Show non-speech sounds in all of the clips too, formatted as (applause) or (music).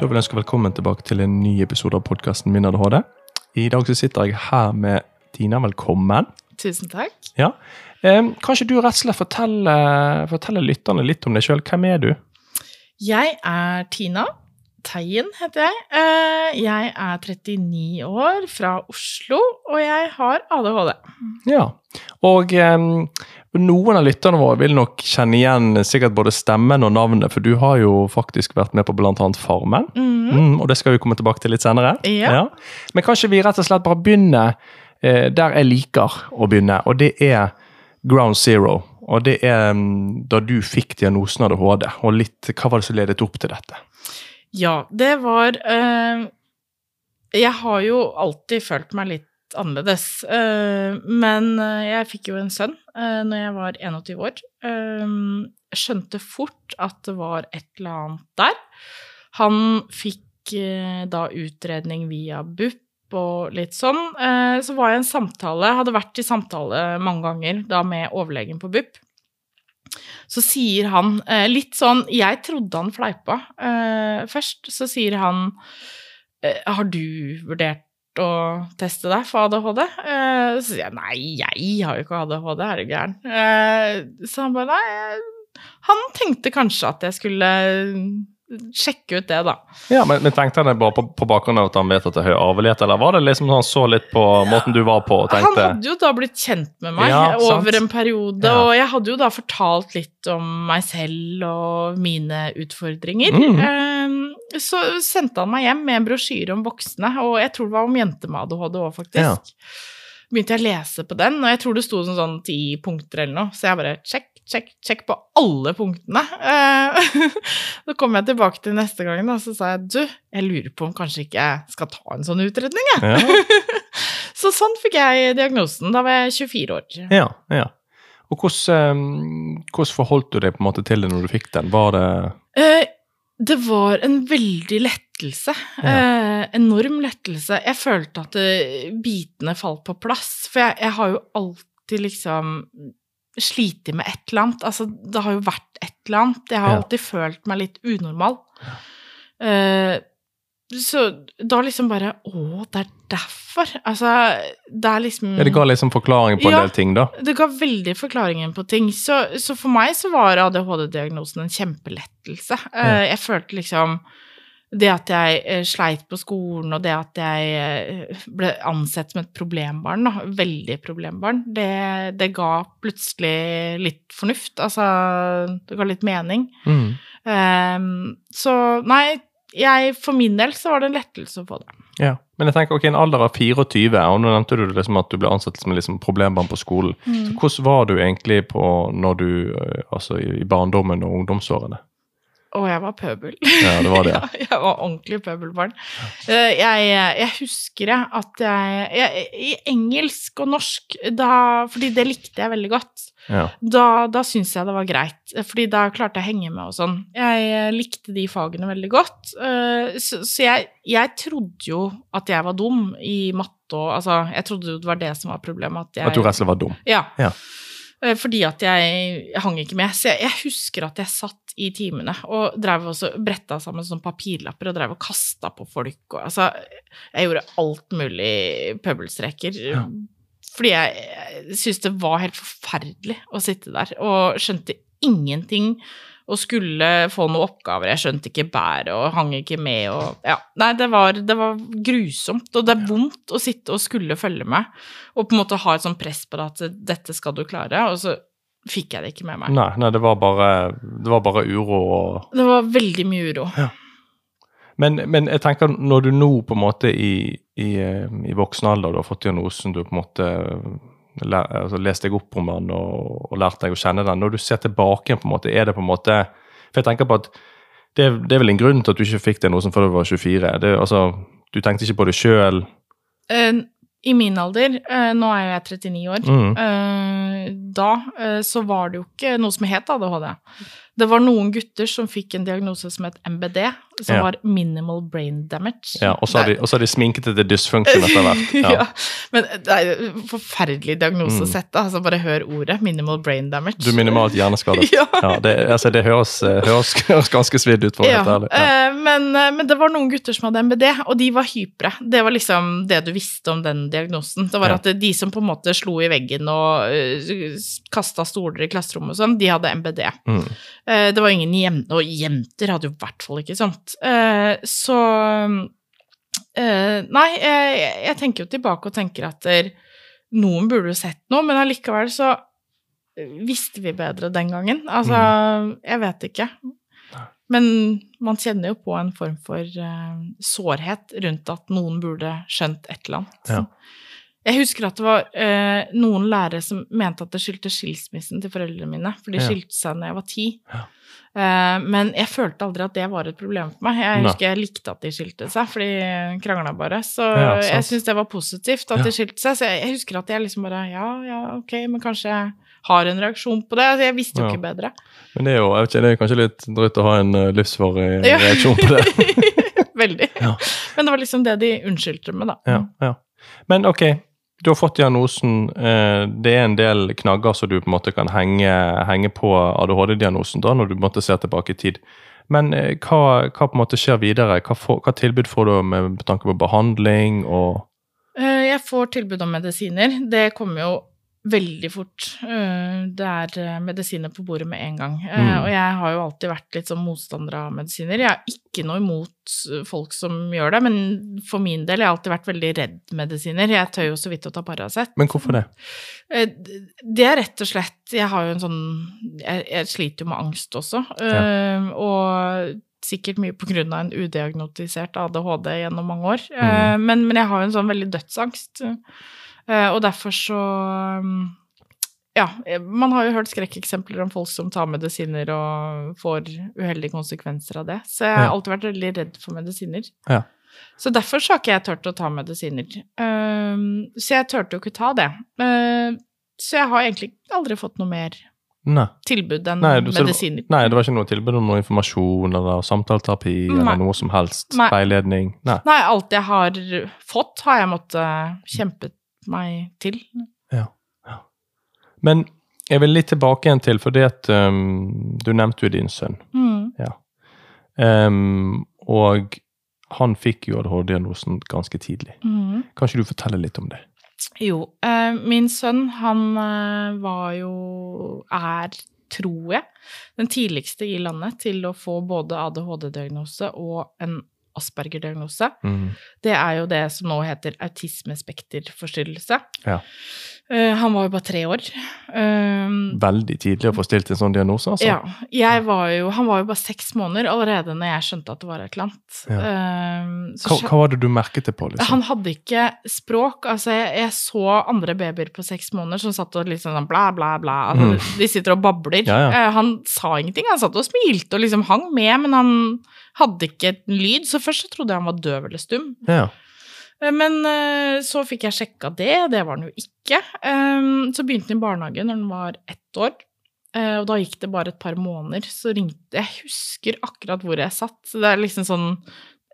Da vil jeg ønske velkommen tilbake til en ny episode av podkasten Min ADHD. I dag så sitter jeg her med Tina. Velkommen. Tusen takk. Ja. Eh, kanskje du rett og slett forteller, forteller lytterne litt om deg sjøl. Hvem er du? Jeg er Tina. Teien heter jeg. Eh, jeg er 39 år, fra Oslo, og jeg har ADHD. Ja. Og eh, noen av lytterne våre vil nok kjenne igjen sikkert både stemmen og navnet, for du har jo faktisk vært med på bl.a. Farmen. Mm. Mm, og det skal vi komme tilbake til litt senere. Ja. Men kanskje vi rett og slett bare begynner eh, der jeg liker å begynne, og det er ground zero. Og det er mm, da du fikk diagnosen ADHD, og litt, hva var det som ledet opp til dette? Ja, det var øh, Jeg har jo alltid følt meg litt annerledes. eh, men eh, jeg fikk jo en sønn uh, når jeg var 21 år. Eh, skjønte fort at det var et eller annet der. Han fikk eh, da utredning via BUP og litt sånn. Eh, så var jeg en samtale, hadde vært i samtale mange ganger da med overlegen på BUP. Så sier han eh, litt sånn Jeg trodde han fleipa eh, først. Så sier han eh, Har du vurdert å teste deg for ADHD? Uh, så sier jeg nei, jeg har jo ikke ADHD, er du gæren? Uh, så han bare nei, eh, han tenkte kanskje at jeg skulle sjekke ut det, da. Ja, men, men Tenkte han det bare på, på bakgrunn av at han vet at det er høy arvelighet, eller var det liksom sånn han så litt på måten du var på og Han hadde jo da blitt kjent med meg Ja, over en periode, Ja. og jeg hadde jo da fortalt litt om meg selv og mine utfordringer. Mm. Ehm, så sendte han meg hjem med en brosjyre om voksne, og jeg tror det var om jenter med ADHD òg, faktisk. Begynte jeg å lese på den, og jeg tror det sto sånn, sånn ti punkter eller noe, så jeg bare sjekk, sjekk, sjekk på alle punktene. Eh, (laughs) så kom jeg tilbake til neste gang, og så sa jeg du, jeg lurer på om kanskje ikke jeg skal ta en sånn utredning, jeg. Ja, (laughs) Så sånn fikk jeg diagnosen. Da var jeg 24 år. ja. ja. Og hvordan, eh, hvordan forholdt du deg på en måte til det når du fikk den? Var det Eh, det var en veldig lettelse. Eh, enorm lettelse. Jeg følte at eh, bitene falt på plass. For jeg, jeg har jo alltid liksom slitt med et eller annet. Altså, det har jo vært et eller annet. Jeg har Ja. alltid følt meg litt unormal. Eh, så da liksom bare Å, det er derfor. Altså, det er liksom ja, Det ga liksom forklaring på en Ja. del ting, da? det ga veldig forklaringen på ting. Så, så for meg så var ADHD-diagnosen en kjempelettelse. Eh, Jeg følte liksom det at jeg eh, sleit på skolen, og det at jeg eh, ble ansett som et problembarn, da, veldig problembarn, det, det ga plutselig litt fornuft. Altså, det ga litt mening. Mm. Um, så nei, jeg, for min del så var det en lettelse å få det. Ja, Men jeg tenker, ok, en alder av 24, og nå nevnte du liksom at du ble ansett som liksom problembarn på skolen. Så hvordan var du egentlig på når du, eh, altså i i barndommen og ungdomsårene? Og jeg var pøbel. Ja, det var det. (laughs) Ja, jeg var ordentlig pøbelbarn. Eh, Jeg, jeg husker at jeg, jeg I engelsk og norsk, da, fordi det likte jeg veldig godt, Ja. da, da syntes jeg det var greit. Fordi da klarte jeg å henge med og sånn. Jeg eh, likte de fagene veldig godt. eh, Så, så jeg, jeg trodde jo at jeg var dum i matte og Altså, jeg trodde jo det var det som var problemet. At, jeg, At du rett og slett var dum? ja. Ja. Eh, Fordi at jeg hang ikke med. Så jeg, jeg husker at jeg satt i timene og drev også bretta sammen sånne papirlapper og drev og kasta på folk og altså Jeg gjorde alt mulig pøbelstreker. Ja. Fordi jeg, jeg syntes det var helt forferdelig å sitte der og skjønte ingenting. Og skulle få noen oppgaver. Jeg skjønte ikke bæret og hang ikke med og Ja. Nei, det var, det var grusomt. Og det er vondt å sitte og skulle følge med. Og på en måte ha et sånn press på deg at dette skal du klare. Og så fikk jeg det ikke med meg. Nei, nei det, var bare, det var bare uro og Det var veldig mye uro. men, men jeg tenker når du nå på en måte i, i, eh, i voksen alder du har fått diagnosen, du på en måte altså, lest deg opp om den og, og lært deg å kjenne den, når du ser tilbake på en måte, er det på en måte For jeg tenker på at det, det er vel en grunn til at du ikke fikk det noe som før du var 24. Det, altså, du tenkte ikke på det sjøl. Eh, I min alder, eh, nå er jo jeg 39 år, Mm. eh, da så var det jo ikke noe som het ADHD. Det var noen gutter som fikk en diagnose som het MBD, som Ja. var minimal brain damage. Ja, og så har de, de sminket det til dysfunction etter hvert. (laughs) ja. Ja. Men det er en forferdelig diagnose å Mm. Altså bare hør ordet. Minimal brain damage. Du er minimalt hjerneskadet. (laughs) Ja. Ja, det, altså, det høres, eh, høres, (laughs) høres ganske svidd ut, for Ja, helt. Ja. eh, men, eh, men det var noen gutter som hadde MBD, og de var hypre. Det var liksom det du visste om den diagnosen. Det var at de som på en måte slo i veggen og uh, kasta stoler i klasserommet og sånn, de hadde MBD. Mm. Det var ingen jenter, og jenter hadde jo i hvert fall ikke sånt. Eh, så eh, Nei, jeg, jeg tenker jo tilbake og tenker at der, noen burde jo sett noe, men allikevel så visste vi bedre den gangen. Altså, jeg vet ikke. Men man kjenner jo på en form for eh, sårhet rundt at noen burde skjønt et eller annet. Ja. Jeg husker at det var eh, noen lærere som mente at det skyldtes skilsmissen til foreldrene mine, for de Ja. skilte seg da jeg var ti. Ja. Eh, men jeg følte aldri at det var et problem for meg. Jeg husker jeg likte at de skilte seg, for de krangla bare. Så Ja, jeg syns det var positivt at de skilte seg. Så jeg, jeg husker at jeg liksom bare Ja, ja, ok, men kanskje jeg har en reaksjon på det. Altså, jeg visste jo ikke bedre. Men det er jo ikke, det er kanskje litt drøyt å ha en uh, livsvarig reaksjon på det. (laughs) Veldig. Ja. Men det var liksom det de unnskyldte med, da. Ja, ja. Men ok, du har fått diagnosen. eh, Det er en del knagger som du på en måte kan henge, henge på ADHD-diagnosen da, når du måtte se tilbake i tid. Men eh, hva, hva på en måte skjer videre? Hva, for, hva tilbud får du med tanke på behandling og Eh, Jeg får tilbud om medisiner. Det kommer jo veldig fort. Eh, Det er eh, medisiner på bordet med en gang. Eh, Mm. Og jeg har jo alltid vært litt sånn motstander av medisiner. Jeg har ikke noe imot folk som gjør det, men for min del jeg har jeg alltid vært veldig redd medisiner. Jeg tør jo så vidt å ta Paracet. Men hvorfor det? Det er rett og slett Jeg har jo en sånn Jeg, jeg sliter jo med angst også. Ja. Og sikkert mye på grunn av en udiagnotisert ADHD gjennom mange år. Mm. Men, men jeg har jo en sånn veldig dødsangst. Eh, Og derfor så um, Ja, eh, man har jo hørt skrekkeksempler om folk som tar medisiner og får uheldige konsekvenser av det. Så jeg har Ja. alltid vært veldig redd for medisiner. Ja. Så derfor så har ikke jeg turt å ta medisiner. Um, så jeg turte jo ikke ta det. Uh, så jeg har egentlig aldri fått noe mer Nei. tilbud enn Nei, du- var- medisiner. Nei, det var ikke noe tilbud om noe informasjon eller samtaleterapi eller noe som helst? Nei. Veiledning? Nei. Nei, alt jeg har fått, har jeg måttet kjempe meg til. Men jeg vil litt tilbake igjen til, fordi at um, du nevnte jo din sønn. Mm. Um, og han fikk jo ADHD-diagnosen ganske tidlig. Mm. Kan ikke du fortelle litt om det? Jo, Uh, min sønn, han uh, var jo Er, tror jeg, den tidligste i landet til å få både ADHD-diagnose og en Asperger-diagnose. Mm. Det er jo det som nå heter autismespekterforstyrrelse. Ja. Eh, han var jo bare tre år. Um, Veldig tidlig å få stilt en sånn diagnose, altså. Ja. Var jo, han var jo bare seks måneder allerede når jeg skjønte at det var et eller annet. Ja. Så Hva, hva var det du merket det på? liksom? han hadde ikke språk. Altså, jeg, jeg så andre babyer på seks måneder som satt og liksom sånn bla, bla, bla. Altså, Mm. De sitter og babler. Ja, ja. Eh, Han sa ingenting. Han satt og smilte og liksom hang med, men han hadde ikke en lyd. Så først så trodde jeg han var døv eller stum. Ja. Eh, Men eh, så fikk jeg sjekka det, det var han jo ikke. Eh, Så begynte han i barnehagen når han var ett år. Eh, Og da gikk det bare et par måneder, så ringte Jeg husker akkurat hvor jeg satt. Så Det er liksom sånn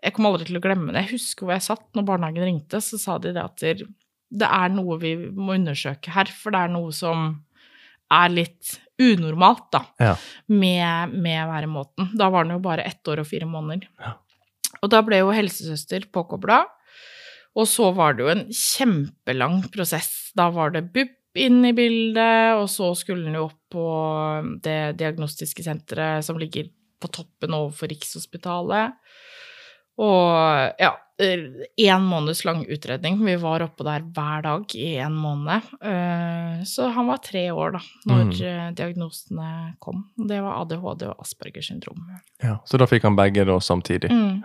Jeg kommer aldri til å glemme det. Jeg husker hvor jeg satt når barnehagen ringte, så sa de det at det er noe vi må undersøke her, for det er noe som er litt unormalt, da, Ja. med, med væremåten. Da var han jo bare ett år og fire måneder. Ja. Og da ble jo helsesøster påkobla, og så var det jo en kjempelang prosess. Da var det BUP inn i bildet, og så skulle han jo opp på det diagnostiske senteret som ligger på toppen overfor Rikshospitalet. Og ja, én måneds lang utredning. Vi var oppå der hver dag i en måned. Eh, Så han var tre år da når Mm. eh, diagnosene kom. Det var ADHD og Aspergers syndrom. ja. Så da fikk han begge da samtidig. Mm.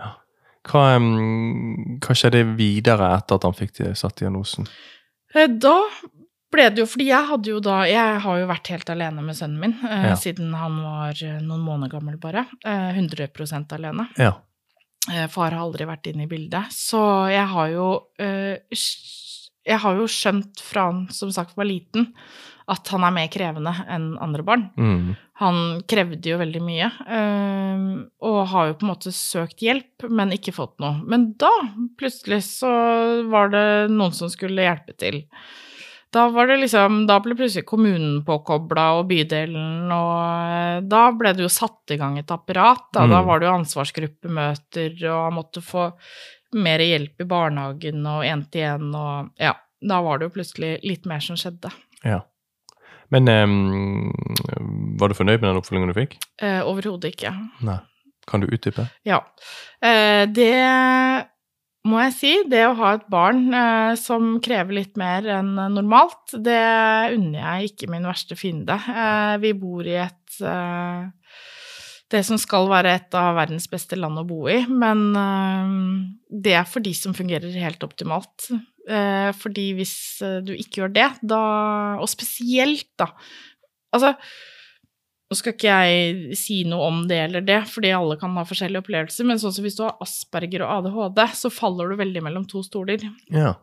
Hva, hva skjedde videre etter at han fikk satt diagnosen? Eh, Da ble det jo Fordi jeg hadde jo da Jeg har jo vært helt alene med sønnen min eh, Ja. siden han var eh, noen måneder gammel, bare. Eh, 100% alene. Ja. Eh, Far har aldri vært inne i bildet. Så jeg har jo Jeg har jo skjønt fra han som sagt var liten, at han er mer krevende enn andre barn. Mm. Han krevde jo veldig mye, eh, og har jo på en måte søkt hjelp, men ikke fått noe. Men da, plutselig, så var det noen som skulle hjelpe til. Da var det liksom, da ble plutselig kommunen påkobla, og bydelen, og eh, da ble det jo satt i gang et apparat. Da, da Mm. var det jo ansvarsgruppemøter, og han måtte få mer hjelp i barnehagen og én-til-én, og ja. Da var det jo plutselig litt mer som skjedde. Ja. Men um, var du fornøyd med den oppfølgingen du fikk? Eh, Overhodet ikke. Nei. Kan du utdype? Ja. Eh, det må jeg si. Det å ha et barn eh, som krever litt mer enn normalt, det unner jeg ikke min verste fiende. Eh, vi bor i et eh, Det som skal være et av verdens beste land å bo i, men eh, det er for de som fungerer helt optimalt. Eh, fordi hvis eh, du ikke gjør det, da Og spesielt, da. Altså nå skal ikke jeg si noe om det eller det, fordi alle kan ha forskjellige opplevelser, men sånn som hvis du har Asperger og ADHD, så faller du veldig mellom to stoler. Ja.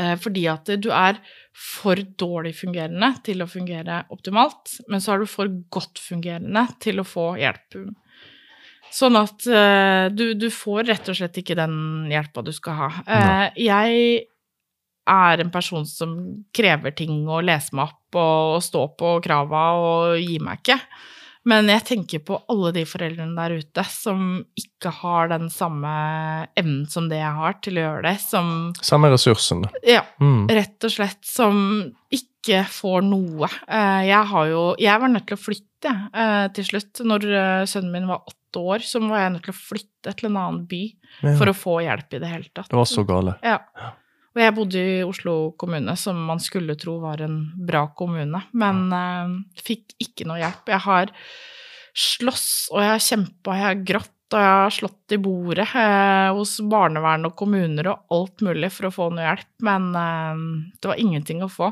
Eh, fordi at du er for dårlig fungerende til å fungere optimalt, men så er du for godt fungerende til å få hjelp. Sånn at du, du får rett og slett ikke den hjelpa du skal ha. Eh, jeg er en person som krever ting og leser meg opp og står på krava og gir meg ikke. Men jeg tenker på alle de foreldrene der ute som ikke har den samme evnen som det jeg har til å gjøre det, som Samme ressursene. ja, Mm. rett og slett som ikke får noe. Eh, Jeg har jo Jeg var nødt til å flytte, eh, til slutt. Når eh, sønnen min var åtte år, så var jeg nødt til å flytte til en annen by Ja. for å få hjelp i det hele tatt. Det var så gale. Ja. Og jeg bodde i Oslo kommune, som man skulle tro var en bra kommune, men uh, fikk ikke noe hjelp. Jeg har slåss, og jeg har kjempa, jeg har grått, og jeg har slått i bordet uh, hos barnevern og kommuner og alt mulig for å få noe hjelp, men uh, det var ingenting å få.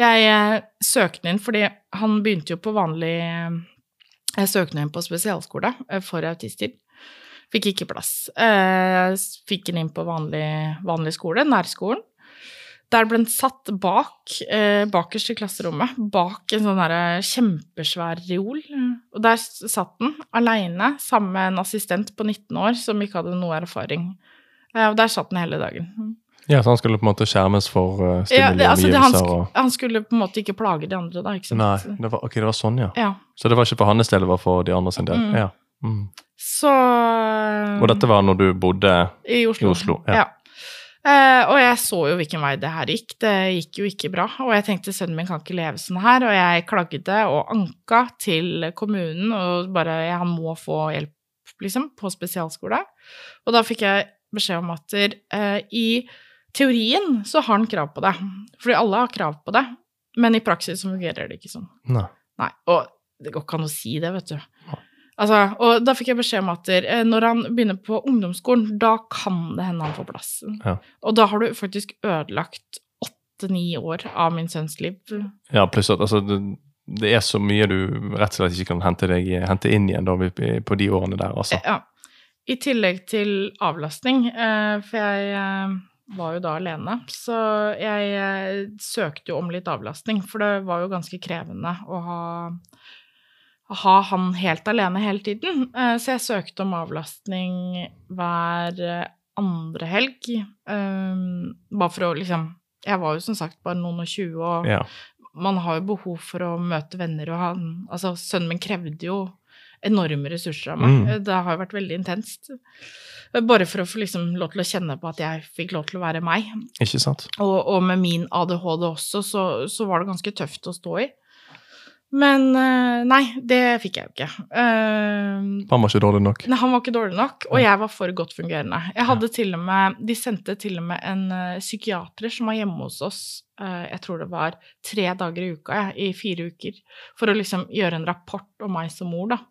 Jeg søkte inn fordi han begynte jo på vanlig Jeg søkte inn på spesialskole for autister. Fikk ikke plass. Eh, fikk den inn på vanlig, vanlig skole, nærskolen. Der ble den satt bak, eh, bakerst i klasserommet, bak en sånn kjempesvær reol. Og der satt den aleine sammen med en assistent på 19 år som ikke hadde noe erfaring. Eh, og der satt den hele dagen. Ja, så han skulle på en måte skjermes for uh, Ja, stimuli det, altså, omgivelser? han, og han skulle på en måte ikke plage de andre, da, ikke sant. Nei, det var, ok, det var sånn, ja. Ja. Så det var ikke for hans del, det var for de andre sin del. Mm. Ja. Mm. Så Og dette var når du bodde I Oslo. I Oslo, ja. Eh, og jeg så jo hvilken vei det her gikk. Det gikk jo ikke bra. Og jeg tenkte sønnen min kan ikke leve sånn her. Og jeg klagde og anka til kommunen og bare jeg, han må få hjelp, liksom, på spesialskole. Og da fikk jeg beskjed om at uh, i teorien så har han krav på det. Fordi alle har krav på det. Men i praksis så fungerer det ikke sånn. Nei. Nei, og det går ikke an å si det, vet du. Altså, og da fikk jeg beskjed om at eh, når han begynner på ungdomsskolen, da kan det hende han får plassen. Ja. Og da har du faktisk ødelagt åtte-ni år av min sønns liv. Ja, pluss at altså, det, det er så mye du rett og slett ikke kan hente, deg, hente inn igjen da, på de årene der, altså. Ja. I tillegg til avlastning, eh, for jeg eh, var jo da alene, så jeg eh, søkte jo om litt avlastning, for det var jo ganske krevende å ha ha han helt alene hele tiden. Eh, Så jeg søkte om avlastning hver eh, andre helg. eh, Bare for å liksom Jeg var jo som sagt bare noen og tjue, og Ja. man har jo behov for å møte venner, og han Altså, sønnen min krevde jo enorme ressurser av meg. Mm. Eh, Det har jo vært veldig intenst. Bare for å få liksom lov til å kjenne på at jeg fikk lov til å være meg. Ikke sant? Og, og med min ADHD også, så, så var det ganske tøft å stå i. Men eh, nei, det fikk jeg jo ikke. Uh, Han var ikke dårlig nok. Nei, han var ikke dårlig nok, og jeg var for godt fungerende. Jeg hadde til og med, De sendte til og med en uh, psykiater som var hjemme hos oss, uh, jeg tror det var tre dager i uka, jeg, i fire uker, for å liksom gjøre en rapport om meg som mor, da.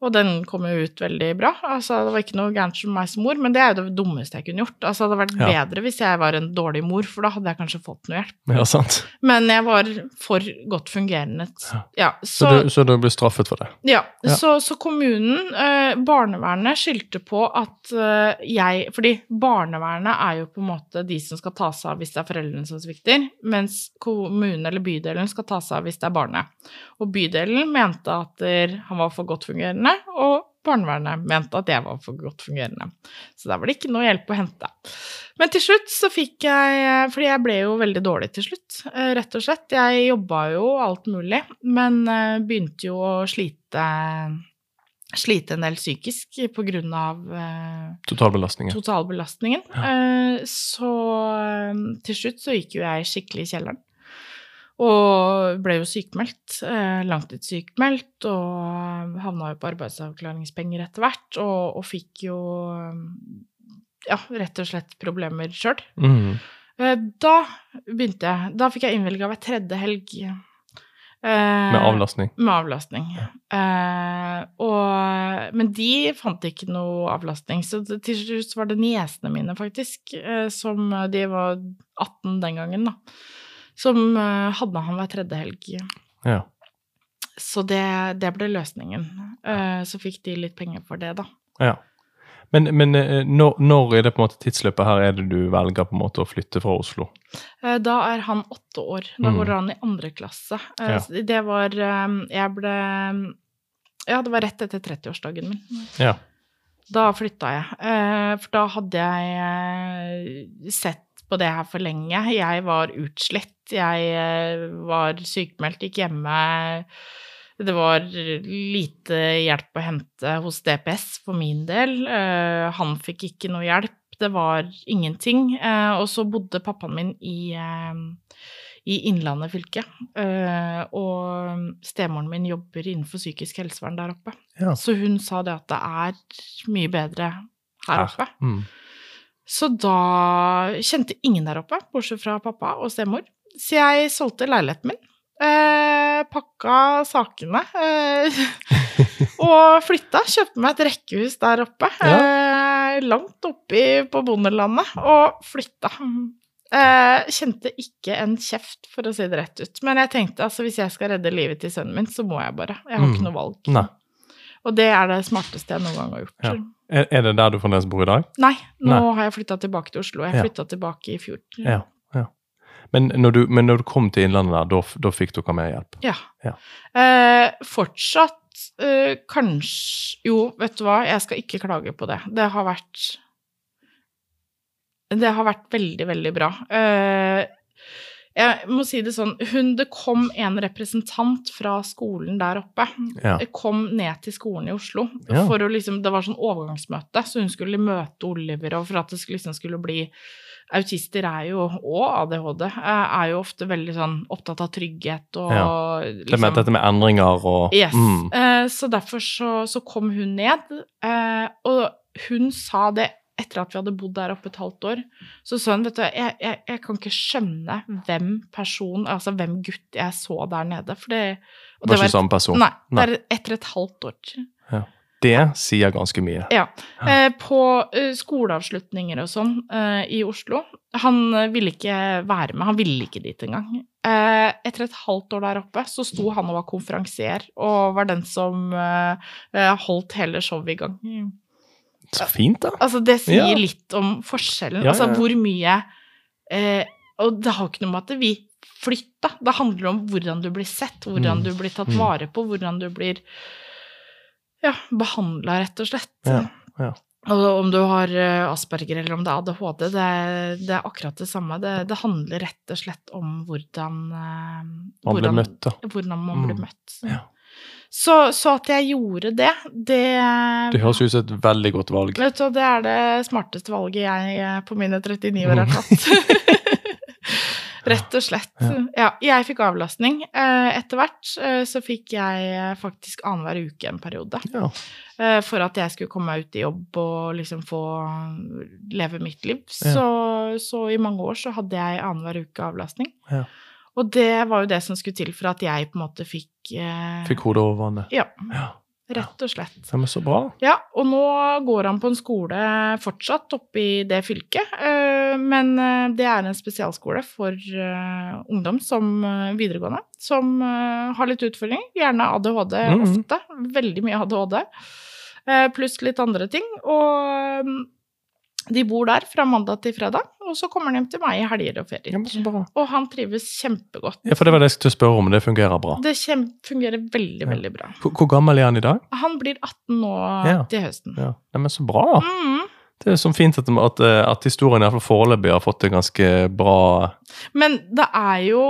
Og den kom jo ut veldig bra. Altså, det var ikke noe gærent med meg som mor, men det er jo det dummeste jeg kunne gjort. Altså, det hadde vært Ja. bedre hvis jeg var en dårlig mor, for da hadde jeg kanskje fått noe hjelp. Ja, sant. Men jeg var for godt fungerende. Ja. Så, så, du, så du ble straffet for det? ja, Ja. Så, så kommunen, eh, barnevernet, skyldte på at eh, jeg Fordi barnevernet er jo på en måte de som skal ta seg av hvis det er foreldrene som svikter, mens kommunen eller bydelen skal ta seg av hvis det er barnet. Og bydelen mente at der, han var for godt fungerende, og barnevernet mente at jeg var for godt fungerende. Så der var det ikke noe hjelp å hente. Men til slutt så fikk jeg Fordi jeg ble jo veldig dårlig til slutt, eh, rett og slett. Jeg jobba jo alt mulig, men eh, begynte jo å slite Slite en del psykisk av eh, Totalbelastningen? totalbelastningen. Eh, så til slutt så gikk jo jeg skikkelig i kjelleren. Og ble jo sykmeldt. eh, langtidssykmeldt, og havna jo på arbeidsavklaringspenger etter hvert, og, og fikk jo ja, rett og slett problemer sjøl. Mm. Eh, Da begynte jeg Da fikk jeg innvilga hver tredje helg. Eh, Med avlastning? med avlastning. Eh, og, men de fant ikke noe avlastning, så til slutt var det niesene mine, faktisk, som De var 18 den gangen, da. Som eh, hadde han hver tredje helg. Ja. Så det, det ble løsningen. Eh, så fikk de litt penger for det, da. ja. Men, men eh, når, når er det på en måte tidsløpet her er det du velger på en måte å flytte fra Oslo? Da er han åtte år. Da Mm. han i andre klasse. Ja. Det var Jeg ble Ja, det var rett etter 30-årsdagen min. Ja. Da flytta jeg. For da hadde jeg sett på det her for lenge. Jeg var utslitt. Jeg eh, var sykemeldt, gikk hjemme. Det var lite hjelp å hente hos DPS for min del. Eh, Han fikk ikke noe hjelp. Det var ingenting. Eh, Og så bodde pappaen min i, i Innlandet fylke. Og stemoren min jobber innenfor psykisk helsevern der oppe. Ja. Så hun sa det at det er mye bedre her oppe. oppe. Mm. Så da kjente ingen der oppe, bortsett fra pappa og stemor. Så jeg solgte leiligheten min. Eh, pakka sakene eh, (laughs) og flytta. Kjøpte meg et rekkehus der oppe, eh, langt oppi på bondelandet, og flytta. Eh, kjente ikke en kjeft, for å si det rett ut. Men jeg tenkte altså hvis jeg skal redde livet til sønnen min, så må jeg bare. Jeg har Mm. ikke noe valg. Nei. Og det er det smarteste jeg noen gang har gjort. Ja. Er, er det der du fremdeles bor i dag? Nei, nå Nei. har jeg flytta tilbake til Oslo. Jeg Ja. flytta tilbake i fjor. Ja. ja. Men, når du, men når du kom til Innlandet der, da fikk dere mer hjelp? Ja. Ja. Eh, fortsatt eh, kanskje Jo, vet du hva, jeg skal ikke klage på det. Det har vært Det har vært veldig, veldig bra. Eh, jeg må si det sånn hun, Det kom en representant fra skolen der oppe. Ja. Kom ned til skolen i Oslo. Ja. For å liksom, det var sånn overgangsmøte, så hun skulle møte Oliver, og for at det liksom skulle bli Autister er jo, og ADHD, eh, er jo ofte veldig sånn opptatt av trygghet og Ja. Det liksom med dette med endringer og Yes. mm. Eh, så derfor så, så kom hun ned, eh, og hun sa det etter at vi hadde bodd der oppe et halvt år. Så sa hun, vet du, jeg, jeg, jeg kan ikke skjønne hvem person, altså hvem gutt jeg så der nede, for det og Var ikke samme person? Nei, Nei. det er etter et halvt år. Det sier ganske mye. Ja. Eh, på eh, skoleavslutninger og sånn eh, i Oslo. Han ville ikke være med, han ville ikke dit engang. Eh, etter et halvt år der oppe så sto han og var konferansier, og var den som holdt hele showet i gang. Så fint, da. Altså, det sier Ja. litt om forskjellen. Ja, altså hvor mye eh, Og det har ikke noe med at vi flytta. Det handler om hvordan du blir sett, hvordan Mm. du blir tatt Mm. vare på, hvordan du blir ja, behandla, rett og slett. Ja, ja. Og om du har eh, asperger eller om det er ADHD, det, det er akkurat det samme. Det, det handler rett og slett om hvordan eh, Man blir møtt, da. Hvordan man blir Mm. møtt. Ja. Så, så at jeg gjorde det, det Det høres ut som et veldig godt valg. Vet du, det er det smarteste valget jeg eh, på mine 39 år har tatt. (laughs) Rett og slett. Ja. Jeg fikk avlastning. Eh, Etter hvert eh, så fikk jeg faktisk annenhver uke en periode. Ja. For at jeg skulle komme meg ut i jobb og liksom få leve mitt liv. Så, så i mange år så hadde jeg annenhver uke avlastning. Ja. Og det var jo det som skulle til for at jeg på en måte fikk eh, Fikk hodet over vannet. Ja. Ja. rett og slett. Ja, men så bra. Ja, og nå går han på en skole fortsatt oppe i det fylket, eh, men eh, det er en spesialskole for eh, ungdom som videregående, som har litt utfordringer, gjerne ADHD Mhm. ofte, veldig mye ADHD, pluss litt andre ting, og mm, de bor der fra mandag til fredag, og så kommer de hjem til meg i helger og ferier. Ja. Og han trives kjempegodt. Ja, for det var det jeg skulle spørre om, det fungerer bra. Det fungerer veldig, Ja. veldig bra. Hvor, hvor gammel er han i dag? Han blir 18 nå Ja. til høsten. Ja, men så bra. Mm. Det er så fint at, at, at historien i hvert fall foreløpig har fått det ganske bra Men det er jo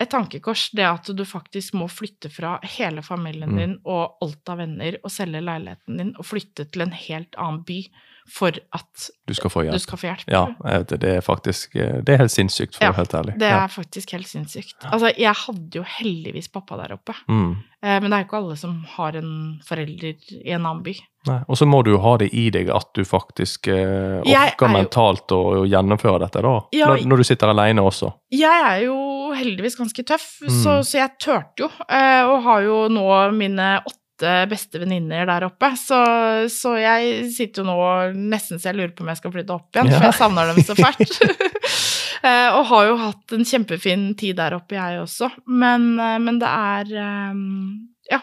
et tankekors det at du faktisk må flytte fra hele familien Mm. din og alt av venner og selge leiligheten din og flytte til en helt annen by for at du skal få hjelp. skal få hjelp. Ja, det, det er faktisk Det er helt sinnssykt, for å Ja, være helt ærlig. Det Ja. er faktisk helt sinnssykt. Altså, jeg hadde jo heldigvis pappa der oppe, Mm. eh, men det er jo ikke alle som har en forelder i en annen by. Nei. Og så må du jo ha det i deg at du faktisk eh, orker er mentalt å, å gjennomføre dette, da. Ja, når, når du sitter alene også. Jeg er jo heldigvis ganske tøff, Mm. så, så jeg turte jo, eh, og har jo nå mine åtte beste venninner der oppe, så, så jeg sitter jo nå nesten så jeg lurer på om jeg skal flytte opp igjen, Ja. for jeg savner dem så fælt. (laughs) (laughs) Eh, og har jo hatt en kjempefin tid der oppe, jeg også, men, eh, men det er eh, Ja.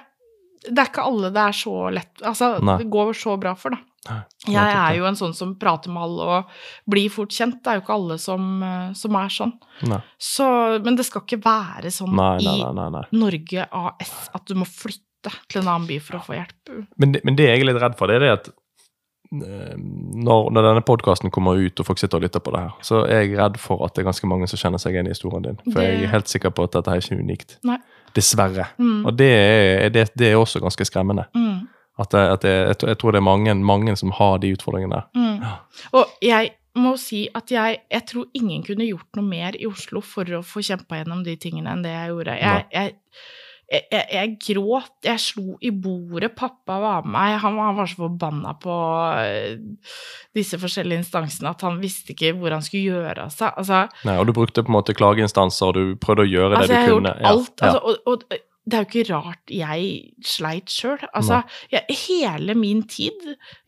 Det er ikke alle det er så lett Altså, Nei. det går så bra for, da. Jeg er jo en sånn som prater med alle og blir fort kjent. Det er jo ikke alle som, som er sånn. Så, men det skal ikke være sånn nei, nei. i nei, nei. Norge AS at du må flytte til en annen by for å få hjelp. Men, det- men det jeg er litt redd for, det er det at eh, når, når denne podkasten kommer ut, og folk sitter og lytter på det her, så er jeg redd for at det er ganske mange som kjenner seg igjen i historien din. For Det- jeg er helt sikker på at dette er ikke unikt. Nei. Dessverre. Mm. Og det er, det, det er også ganske skremmende. Mm. At, det, at det, jeg, tror- jeg tror det er mange, mange som har de utfordringene der. Mm. Ja. Og jeg må si at jeg, jeg tror ingen kunne gjort noe mer i Oslo for å få kjempa gjennom de tingene enn det jeg gjorde. Jeg, jeg, jeg, jeg, jeg gråt, jeg slo i bordet, pappa var med meg, han, han var så forbanna på eh, disse forskjellige instansene at han visste ikke hvor han skulle gjøre av seg. Altså, Nei, og du brukte på en måte klageinstanser, og du prøvde å gjøre Altså, det jeg har gjort alt. Ja, Altså, og, og det er jo ikke rart jeg sleit sjøl. Altså, jeg, hele min tid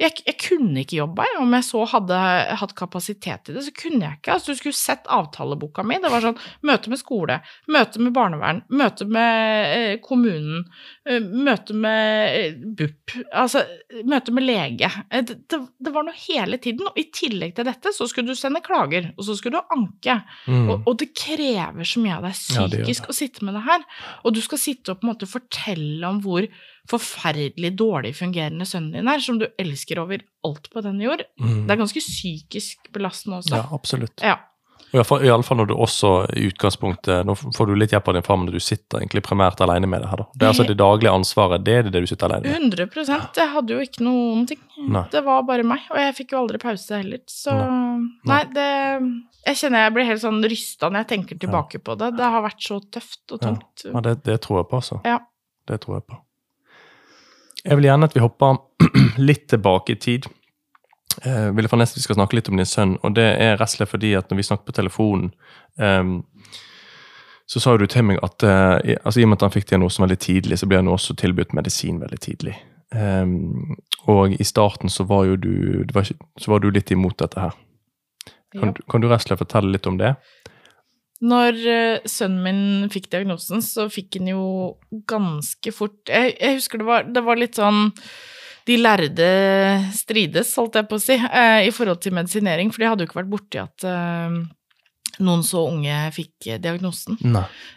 jeg, jeg kunne ikke jobba, jeg. Om jeg så hadde hatt kapasitet til det, så kunne jeg ikke. Altså, du skulle sett avtaleboka mi. Det var sånn møte med skole, møte med barnevern, møte med eh, kommunen, eh, møte med eh, BUP, altså møte med lege. Eh, det, det, det var noe hele tiden. Og i tillegg til dette så skulle du sende klager, og så skulle du anke. Mm. Og, og det krever så mye av deg Ja, psykisk å sitte med det her. Og du skal sitte og på en måte fortelle om hvor forferdelig dårlig fungerende sønnen din er, som du elsker over alt på denne jord. Mm. Det er ganske psykisk belastende også. Ja, absolutt. Ja. Og iallfall når du også i utgangspunktet Nå får du litt hjelp av din far, men du sitter egentlig primært alene med det her. da. Det er altså det daglige ansvaret, det er det du sitter alene med. 100 Jeg hadde jo ikke noen ting. Nei. Det var bare meg, og jeg fikk jo aldri pause heller. Så Nei. Nei, det Jeg kjenner jeg blir helt sånn rysta når jeg tenker tilbake på det. Det har vært så tøft og tungt. Ja, det, det tror jeg på, altså. Ja. Det tror jeg på. Jeg vil gjerne at vi hopper (clears throat) litt tilbake i tid. Jeg vil forresten vi skal snakke litt om din sønn, og det er rett og slett fordi at når vi snakket på telefonen, um, så sa du til meg at uh, altså, i og med at han fikk diagnosen veldig tidlig, så ble han også tilbudt medisin veldig tidlig. Um, og i starten så var jo du, var så var du litt imot dette her. Kan, Ja. kan du rett og slett fortelle litt om det? Når eh, sønnen min fikk diagnosen, så fikk han jo ganske fort Jeg, jeg husker det var, det var litt sånn De lærde strides, holdt jeg på å si, eh, i forhold til medisinering, for de hadde jo ikke vært borti at eh, noen så unge fikk eh, diagnosen.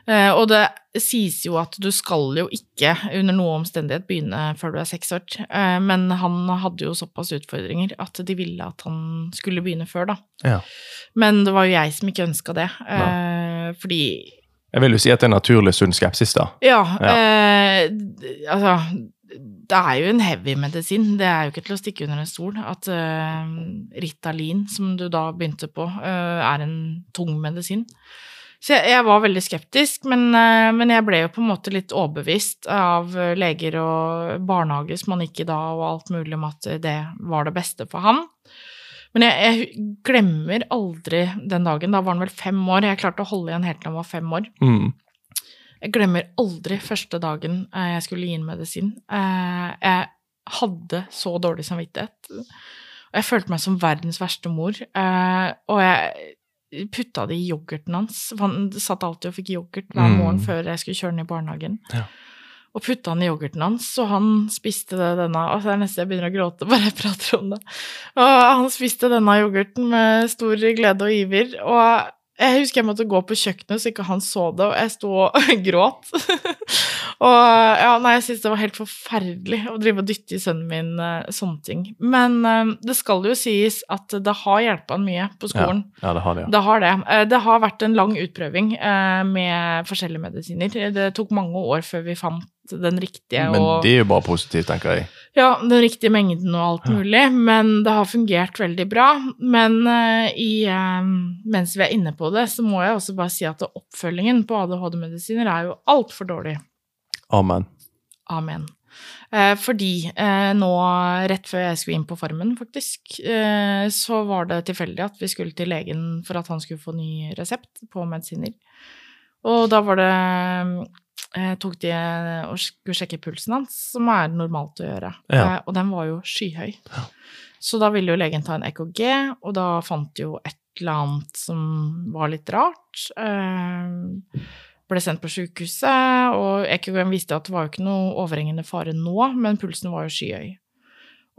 Eh, og det sies jo at du skal jo ikke under noe omstendighet begynne før du er seks år, eh, men han hadde jo såpass utfordringer at de ville at han skulle begynne før, da. Ja. Men det var jo jeg som ikke ønska det, eh, fordi Jeg vil jo si at det er naturlig sunn skepsis, da. Ja, Ja. Eh, altså Det er jo en heavy medisin, det er jo ikke til å stikke under en stol. At uh, Ritalin, som du da begynte på, uh, er en tung medisin. Så jeg, jeg var veldig skeptisk, men, uh, men jeg ble jo på en måte litt overbevist av leger og barnehage som han gikk i da, og alt mulig om at det var det beste for han. Men jeg, jeg glemmer aldri den dagen. Da var han vel fem år. Jeg klarte å holde igjen helt til han var fem år. Mm. Jeg glemmer aldri første dagen eh, jeg skulle gi inn medisin. Eh, jeg hadde så dårlig samvittighet. Jeg følte meg som verdens verste mor. Eh, og jeg putta det i yoghurten hans. Han satt alltid og fikk yoghurt hver Mm. morgen før jeg skulle kjøre den i barnehagen. Ja. Og putta den i yoghurten hans, og han spiste det, denne Og Det er nesten jeg begynner å gråte bare jeg prater om det. Og han spiste denne yoghurten med stor glede og iver. Og jeg husker jeg måtte gå på kjøkkenet så ikke han så det, og jeg sto og (laughs) gråt. og ja, nei, jeg syns det var helt forferdelig å drive og dytte i sønnen min eh, sånne ting. Men eh, det skal jo sies at det har hjulpet han mye på skolen. Ja, det har det, ja. Det har det. Eh, Det har vært en lang utprøving med forskjellige medisiner. Det tok mange år før vi fant den riktige Men og det er jo bare positivt, tenker jeg. Ja, den riktige mengden og alt mulig, men det har fungert veldig bra. Men uh, i, eh, mens vi er inne på det, så må jeg også bare si at oppfølgingen på ADHD-medisiner er jo altfor dårlig. Amen. Amen. Uh, fordi uh, nå, rett før jeg skulle inn på Farmen, faktisk, så var det tilfeldig at vi skulle til legen for at han skulle få ny resept på medisiner. Og da var det tok de og skulle sjekke pulsen hans, som er normalt å gjøre. Ja. Eh, og den var jo skyhøy. Så da ville jo legen ta en EKG, og da fant de jo et eller annet som var litt rart. Eh, ble sendt på sykehuset, og EKG-en viste at det var jo ikke noe overhengende fare nå, men pulsen var jo skyhøy.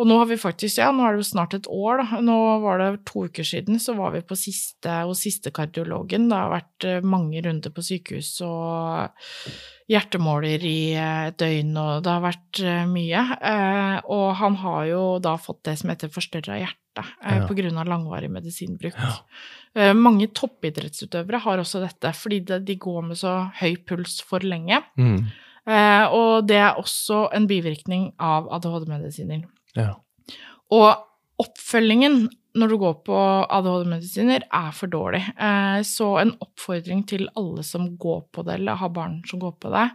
Og nå har vi faktisk, ja, nå er det jo snart et år, da. Nå var det to uker siden, så var vi på siste, hos siste kardiologen. Det har vært eh, mange runder på sykehus og hjertemåler i eh, et døgn, og det har vært eh, mye. Og han har jo da fått det som heter forstørra hjerte, Ja. av langvarig medisinbruk. Ja. Mange toppidrettsutøvere har også dette, fordi de går med så høy puls for lenge. Mm. Og det er også en bivirkning av ADHD-medisiner. Ja. Og oppfølgingen når du går på ADHD-medisiner, er for dårlig. Eh, så en oppfordring til alle som går på det, eller har barn som går på det,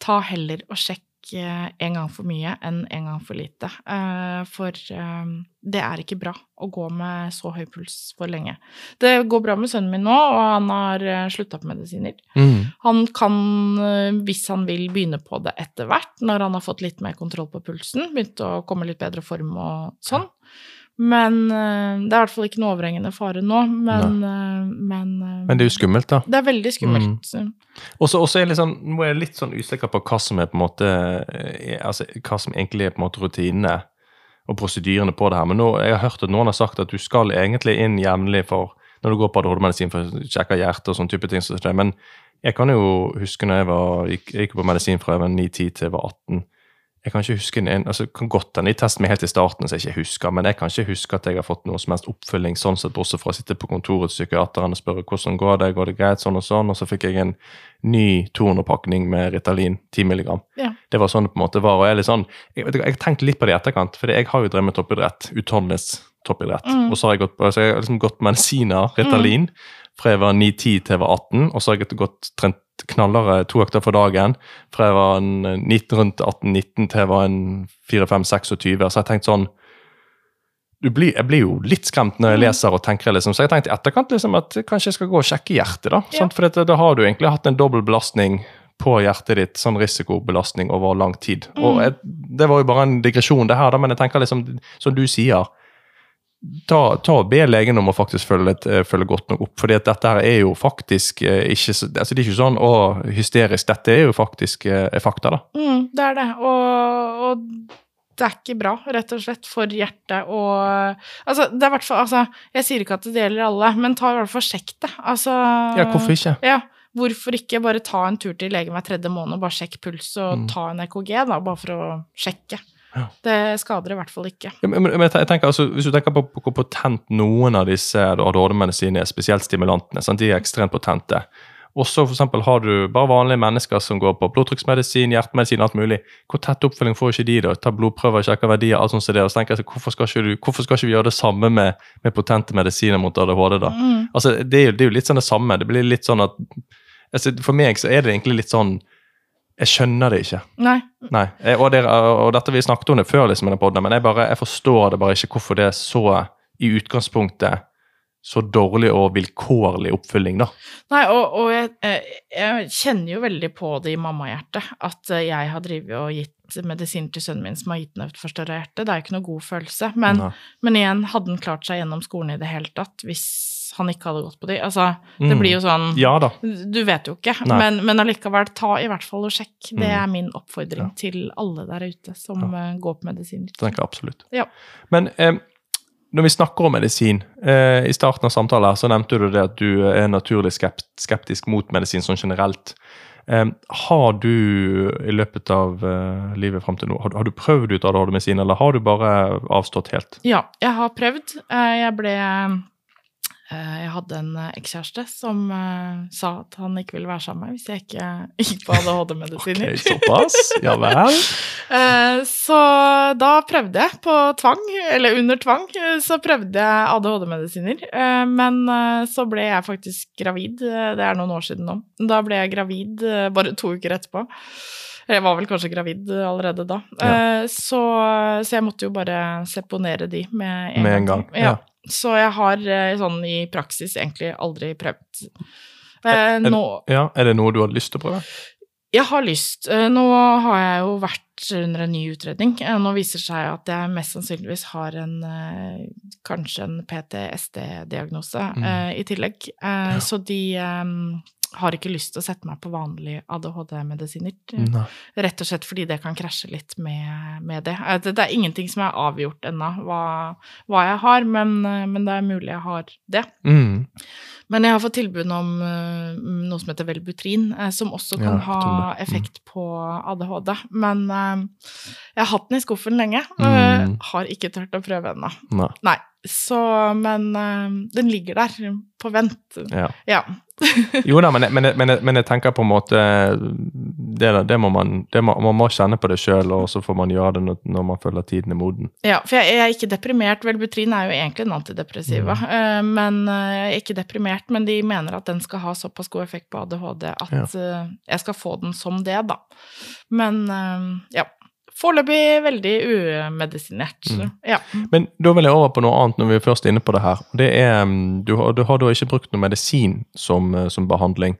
ta heller og sjekk en gang for mye enn en gang for lite. Eh, for eh, det er ikke bra å gå med så høy puls for lenge. Det går bra med sønnen min nå, og han har slutta på medisiner. Mm. Han kan, eh, hvis han vil, begynne på det etter hvert, når han har fått litt mer kontroll på pulsen, begynt å komme litt bedre form og sånn. Men eh, det er i hvert fall ikke noe overhengende fare nå, men, eh, men, eh, Men det er jo skummelt, da. det er veldig skummelt. Så og så er jeg litt sånn, nå er jeg litt sånn usikker på hva som er på en måte altså, hva som egentlig er på en måte rutinene og prosedyrene på det her. Men nå, jeg har hørt at noen har sagt at du skal egentlig inn jevnlig for når du går på ADHD-medisin for å sjekke hjertet og sånne type ting. Men jeg kan jo huske når jeg var, jeg gikk på medisin fra jeg var 9-10 til jeg var 18. Jeg kan ikke huske en, altså kan godt hende de testet meg helt i starten, så jeg ikke husker, men jeg kan ikke huske at jeg har fått noe som helst oppfølging, sånn sett, bortsett fra å sitte på kontoret til psykiateren og spørre hvordan går det, går det greit, sånn og sånn, og så fikk jeg en ny 200-pakning med Ritalin, 10 milligram. Ja. Det var sånn det på en måte var, og jeg er litt sånn, jeg, tenkte litt på det i etterkant, for jeg har jo drevet med toppidrett, utholdenhetstoppidrett, Mm. og så har jeg gått på, så jeg har liksom gått medisiner, Ritalin, fra jeg var 9-10 til jeg var 18, og så har jeg gått trent knallere to økter for dagen fra jeg var en 19, rundt 18-19 til jeg var en 4-5-26. Så jeg tenkte sånn du blir, Jeg blir jo litt skremt når jeg Mm. leser og tenker, liksom, så jeg tenkte i etterkant liksom at kanskje jeg skal gå og sjekke hjertet. Da Ja. For da har du egentlig hatt en dobbel belastning på hjertet ditt, sånn risikobelastning over lang tid. Og Mm. jeg, Det var jo bare en digresjon, det her, da, men jeg tenker liksom, som du sier ta, ta og Be legen om å faktisk følge, eh, følge godt nok opp. fordi at dette her er jo faktisk eh, ikke altså Det er ikke sånn å, hysterisk. Dette er jo faktisk eh, er fakta, da. Mm, det er det. Og, og det er ikke bra, rett og slett, for hjertet og Altså, det er i hvert fall Altså, jeg sier ikke at det gjelder alle, men ta i hvert fall sjekk det. Altså Ja, hvorfor ikke? Ja, hvorfor ikke bare ta en tur til legen hver tredje måned og bare sjekke puls og Mm. ta en EKG, da, bare for å sjekke. Det skader i hvert fall ikke. Men, men jeg tenker altså, Hvis du tenker på, på hvor potent noen av disse ADHD-medisinene er, spesielt stimulantene, sant? de er ekstremt potente. Og så for eksempel har du bare vanlige mennesker som går på blodtrykksmedisin, hjertemedisin, alt mulig. Hvor tett oppfølging får ikke de da? Ta blodprøver, sjekke verdier, alt sånt som det. Og så tenker jeg, så hvorfor skal du, hvorfor skal ikke vi gjøre det samme med, med potente medisiner mot ADHD, da? Mm. Altså, det er, jo, det er jo litt sånn det samme. Det blir litt sånn at altså, For meg så er det egentlig litt sånn Jeg skjønner det ikke. Nei. Nei, og, det, og dette vi snakket om det før, liksom, podden, men jeg, bare, jeg forstår det bare ikke hvorfor det er så i utgangspunktet så dårlig og vilkårlig oppfylling, da. Nei, og, og jeg, eh, jeg, kjenner jo veldig på det i mammahjertet at eh, jeg har drevet og gitt medisin til sønnen min som har gitt den et forstørra hjerte. Det er jo ikke noe god følelse. Men, men, igjen, hadde han klart seg gjennom skolen i det hele tatt hvis han ikke hadde gått på de? Altså, det mm. blir jo sånn Ja da. Du vet jo ikke. Men, men, allikevel, ta i hvert fall og sjekk. Det mm. er min oppfordring ja. til alle der ute som ja. Eh, går på medisiner. Tenker jeg absolutt. Ja. Men eh, når vi snakker om medisin, eh, i starten av samtalen så nevnte du det at du er naturlig skept, skeptisk mot medisin sånn generelt. Eh, har du i løpet av eh, livet fram til nå, har, har, du prøvd ut ADHD-medisin, eller har du bare avstått helt? Ja, jeg har prøvd. Eh, jeg ble Eh, jeg hadde en eh, ekskjæreste som uh, sa at han ikke ville være sammen med meg hvis jeg ikke (laughs) gikk på ADHD-medisiner. ok, såpass? Ja vel. (laughs) så da prøvde jeg på tvang, eller under tvang, så prøvde jeg ADHD-medisiner. Men så ble jeg faktisk gravid, det er noen år siden nå. Da ble jeg gravid bare to uker etterpå. Jeg var vel kanskje gravid allerede da. Ja. Så, så, jeg måtte jo bare seponere de med en, med en gang. gang. Ja. Så jeg har eh, sånn i praksis egentlig aldri prøvd. Eh, nå, ja, er det noe du har lyst til å prøve? Jeg har lyst. Eh, nå har jeg jo vært under en ny utredning. Nå viser det seg at jeg mest sannsynligvis har en kanskje en PTSD-diagnose mm. i tillegg. Ja. Så de har ikke lyst til å sette meg på vanlige ADHD-medisiner. Rett og slett fordi det kan krasje litt med, med det. det. er ingenting som er avgjort ennå hva, hva, jeg har, men, men, det er mulig jeg har det. Mm. Men jeg har fått tilbud om uh, noe som heter Velbutrin, som også kan ja, ha mm. effekt på ADHD. Men jeg har hatt den i skuffen lenge, mm. har ikke turt å prøve ennå. Nei. Nei. Så Men den ligger der på vent. Ja. ja. (laughs) jo da, men, men, men, men, jeg tenker på en måte Det, det må man, det må, man må kjenne på det sjøl, og så får man gjøre det når, når, man føler tiden er moden. Ja, for jeg, jeg er ikke deprimert. Velbutrin er jo egentlig en antidepressiva. Mm. Uh, men uh, jeg er ikke deprimert, men de mener at den skal ha såpass god effekt på ADHD at ja. jeg skal få den som det, da. Men ja. Foreløpig veldig umedisinert. Mm. Ja. Men da vil jeg over på noe annet når vi er først inne på det her. Det er, mm, du, har, du har da ikke brukt noe medisin som, eh, som behandling.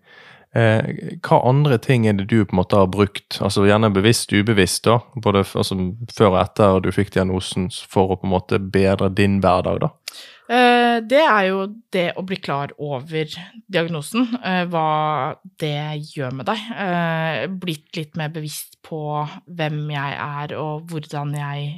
Eh, hva andre ting er det du på en måte har brukt, altså gjerne bevisst, ubevisst, da, både altså, før og etter du fikk diagnosen, for å på en måte bedre din hverdag? da? Eh, det er jo det å bli klar over diagnosen, eh, hva det gjør med deg. Eh, blitt litt mer bevisst på hvem jeg er og hvordan jeg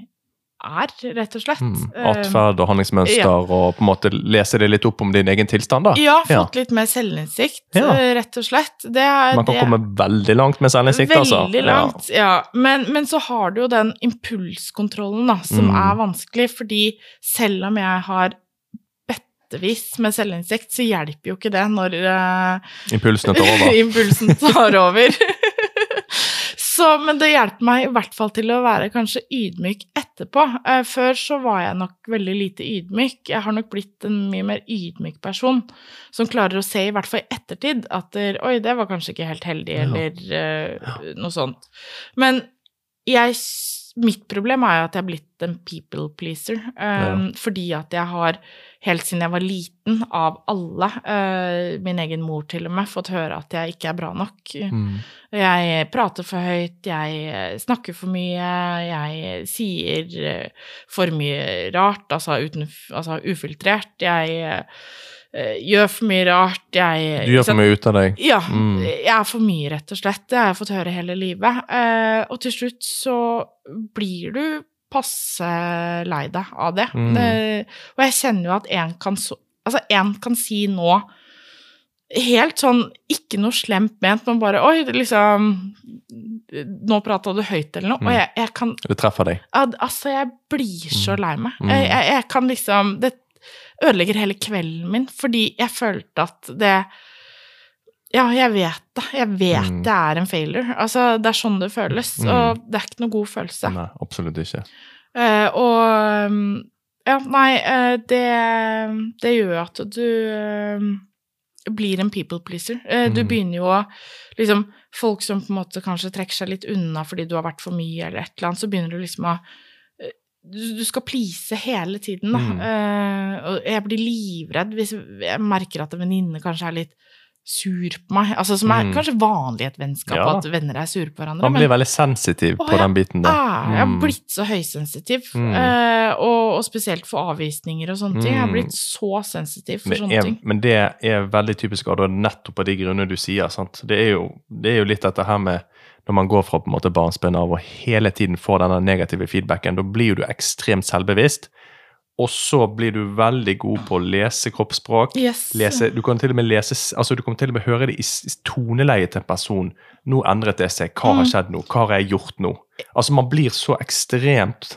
er, rett og slett. Mm, Atferd og handlingsmønster, ja. og på en måte lese det litt opp om din egen tilstand, da? Ja, fått ja. litt mer selvinnsikt, ja. rett og slett. Det, Man kan det, komme veldig langt med selvinnsikt, altså. Veldig langt, ja. Men, men, så har du jo den impulskontrollen, da, som mm. er vanskelig, fordi selv om jeg har bøttevis med selvinnsikt, så hjelper jo ikke det når uh, (laughs) Impulsen tar over. impulsen tar over. så, men det hjelper meg i hvert fall til å være kanskje ydmyk etterpå. Uh, før så var jeg nok veldig lite ydmyk. Jeg har nok blitt en mye mer ydmyk person som klarer å se, i hvert fall i ettertid, at der, oi, det var kanskje ikke helt heldig, ja. eller uh, noe sånt. Men jeg Mitt problem er jo at jeg er blitt en people pleaser, um, ja. fordi at jeg har helt siden jeg var liten, av alle, uh, min egen mor til og med, fått høre at jeg ikke er bra nok. Mm. Jeg prater for høyt, jeg snakker for mye, jeg sier uh, for mye rart, altså, uten, altså ufiltrert. Jeg uh, gjør for mye rart. Jeg Du gjør for mye ut av deg? Ja. Mm. Jeg er for mye, rett og slett. Det har jeg fått høre hele livet. og til slutt så blir du passe lei deg av det. Mm. det og jeg kjenner jo at en kan, så, altså en kan si nå Helt sånn ikke noe slemt ment, men bare Oi, liksom Nå prata du høyt, eller noe. Mm. Og jeg, jeg, kan Det treffer deg? Altså, jeg blir så mm. lei meg. Mm. Jeg, jeg, jeg, kan liksom Det ødelegger hele kvelden min, fordi jeg følte at det ja, jeg vet det. Jeg vet mm. det er en failure. Altså, det er sånn det føles, mm. og det er ikke noe god følelse. Nei, absolutt ikke. Uh, og mm, Ja, nei, uh, det, det gjør at du uh, blir en people pleaser. Mm. Du begynner jo å liksom Folk som på en måte kanskje trekker seg litt unna fordi du har vært for mye, eller et eller annet, så begynner du liksom å du, du skal please hele tiden, da. Mm. Uh, og jeg blir livredd hvis jeg merker at en venninne kanskje er litt sur på meg. Altså som er Mm. kanskje vanlig i et vennskap, Ja. at venner er sure på hverandre. Man men- blir veldig sensitiv Å, på den biten der. Mm. jeg har Mm. blitt så høysensitiv, Mm. eh, og, og spesielt for avvisninger og sånne ting. Jeg har Mm. blitt så sensitiv for Det sånne er, ting. men det er veldig typisk det, nettopp av de grunnene du sier. sant? Det er, jo, det er jo litt dette her med når man går fra på en måte barnsben av og hele tiden får denne negative feedbacken, da blir jo du ekstremt selvbevisst. Og så blir du veldig god på å lese kroppsspråk. Yes. Lese, du kan til og med lese, altså du kan til og med høre det i i toneleiet til en person. Nå endret det seg. Hva har Mm. skjedd nå? Hva har jeg gjort nå? Altså Man blir så ekstremt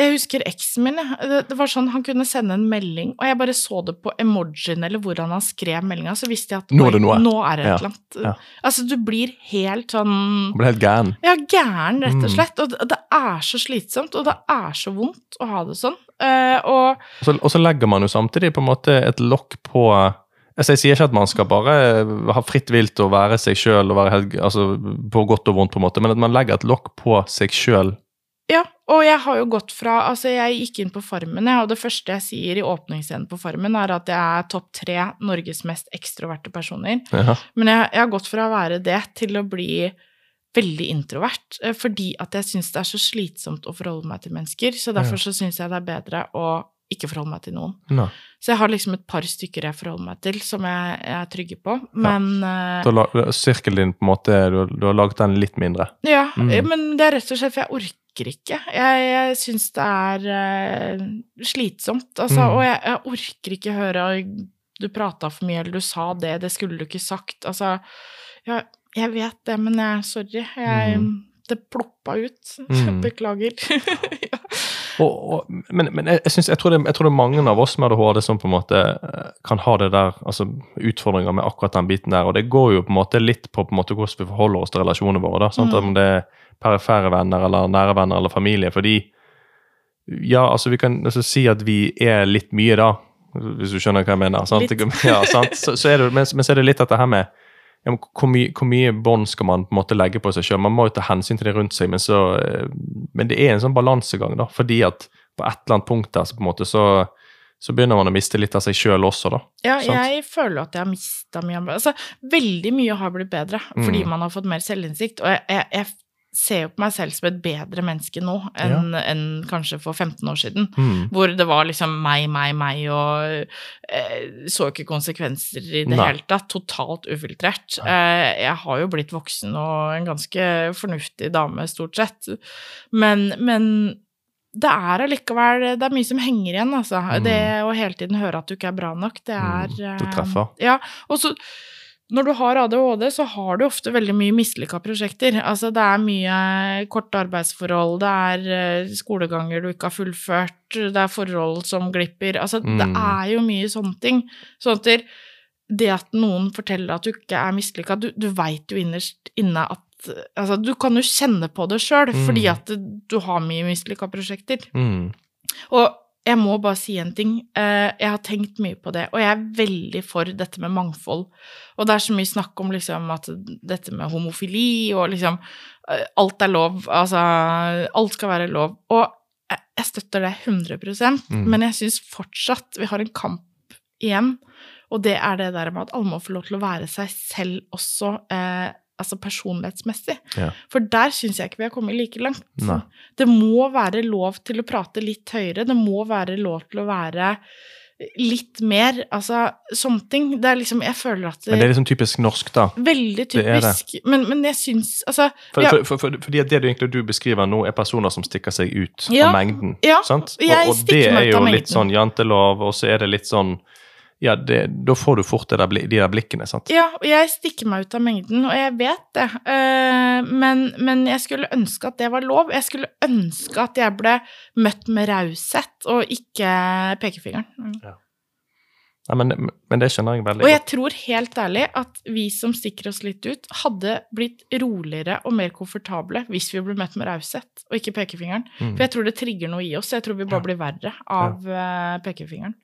Jeg husker eksen min. Det, det var sånn, Han kunne sende en melding, og jeg bare så det på emojien eller hvordan han skrev meldinga, så visste jeg at Nå er det noe. nå er det et Ja, eller annet. ja. Altså, du blir helt sånn Du blir helt gæren. Ja, gæren, rett og Mm. slett. Og det, det er så slitsomt, og det er så vondt å ha det sånn. Uh, og Og så, og så legger man jo samtidig på en måte et lokk på altså Jeg sier ikke at man skal bare ha fritt vilt og være seg sjøl altså, på godt og vondt, på en måte, men at man legger et lokk på seg sjøl. Ja, og jeg har jo gått fra Altså, jeg gikk inn på Farmen, og det første jeg sier i åpningsscenen på Farmen, er at jeg er topp tre Norges mest ekstroverte personer. Ja. Men jeg, jeg har gått fra å være det til å bli veldig introvert, eh, fordi at jeg syns det er så slitsomt å forholde meg til mennesker. Så derfor så syns jeg det er bedre å ikke forholde meg til noen. Nå. Så jeg har liksom et par stykker jeg forholder meg til, som jeg, jeg er trygge på. Men ja. Da Sirkelen din på en måte, du, har- du har laget den litt mindre. Ja, Mm. eh, men det er rett og slett for jeg orker ikke. Jeg, jeg syns det er uh, slitsomt, altså. Mm. Og jeg, jeg orker ikke høre du prata for mye, eller du sa det, det skulle du ikke sagt. Altså, ja, jeg vet det, men jeg, sorry. Jeg, Mm. Det ploppa ut. Mm. (laughs) Beklager. (laughs) ja. Og, og, men men jeg, synes, jeg, tror det, jeg tror det er mange av oss med ADHD som på en måte eh, kan ha det der, altså utfordringer med akkurat den biten der. Og det går jo på en måte litt på, på måte hvordan vi forholder oss til relasjonene våre. da, sant? Mm. Om det er perifere venner eller nære venner eller familie. Fordi ja, altså vi kan altså, si at vi er litt mye, da. Hvis du skjønner hva jeg mener. Sant? Ja, sant? Så, så det, men, men så er det litt dette her med ja, hvor mye, hvor mye bånd skal man på en måte legge på seg sjøl? Man må jo ta hensyn til det rundt seg, men, så, eh, men det er en sånn balansegang, da. Fordi at på et eller annet punkt der så på en måte så, så begynner man å miste litt av seg sjøl også, da. Ja, Sant. jeg føler at jeg har mista mye Altså, veldig mye har blitt bedre fordi Mm. man har fått mer selvinnsikt. Og jeg, jeg, jeg ser jo på meg selv som et bedre menneske nå enn enn kanskje for 15 år siden. Mm. Hvor det var liksom meg, meg, meg, og eh, så ikke konsekvenser i det Nei. hele tatt. Totalt ufiltrert. Eh, jeg har jo blitt voksen og en ganske fornuftig dame, stort sett. Men, men det er allikevel Det er mye som henger igjen, altså. Mm. Det å hele tiden høre at du ikke er bra nok, det er Mm, det eh, treffer. Ja. Og så når du har ADHD, så har du ofte veldig mye mislykka prosjekter. Altså det er mye korte arbeidsforhold, det er eh, skoleganger du ikke har fullført, det er forhold som glipper. Altså det Mm. er jo mye sånne ting. Sånn at det- det at noen forteller at du ikke er mislykka, du, du veit jo innerst inne at Altså, du kan jo kjenne på det sjøl, Mm. fordi at du har mye mislykka prosjekter. Mm. Og jeg må bare si en ting. Eh, Jeg har tenkt mye på det, og jeg er veldig for dette med mangfold. Og det er så mye snakk om liksom at dette med homofili og liksom eh, Alt er lov. Altså Alt skal være lov. Og jeg jeg støtter det 100 Mm. men jeg syns fortsatt vi har en kamp igjen. Og det er det der med at alle må få lov til å være seg selv også, eh, altså personlighetsmessig. Ja. For der syns jeg ikke vi har kommet like langt. Nei. Det må være lov til å prate litt høyere, det må være lov til å være litt mer Altså sånne ting. Det er liksom Jeg føler at det, Men det er liksom typisk norsk, da. Veldig det er det. typisk. Men, men jeg syns Altså For, ja, for, for, for, fordi det du egentlig du beskriver nå, er personer som stikker seg ut Ja, av mengden. ja, sant? Og, og det er jo litt sånn jantelov, og så er det litt sånn Ja, det, da får du fort det der, de der blikkene, sant? ja, og jeg stikker meg ut av mengden, og jeg vet det. Eh, men, men jeg skulle ønske at det var lov. Jeg skulle ønske at jeg ble møtt med raushet, og ikke pekefingeren. Mm. Nei, men, men det skjønner jeg veldig Og jeg tror helt ærlig at vi som stikker oss litt ut, hadde blitt roligere og mer komfortable hvis vi ble møtt med raushet og ikke pekefingeren. Mm. For jeg tror det trigger noe i oss. Jeg tror vi bare Ja. blir verre av ja. pekefingeren.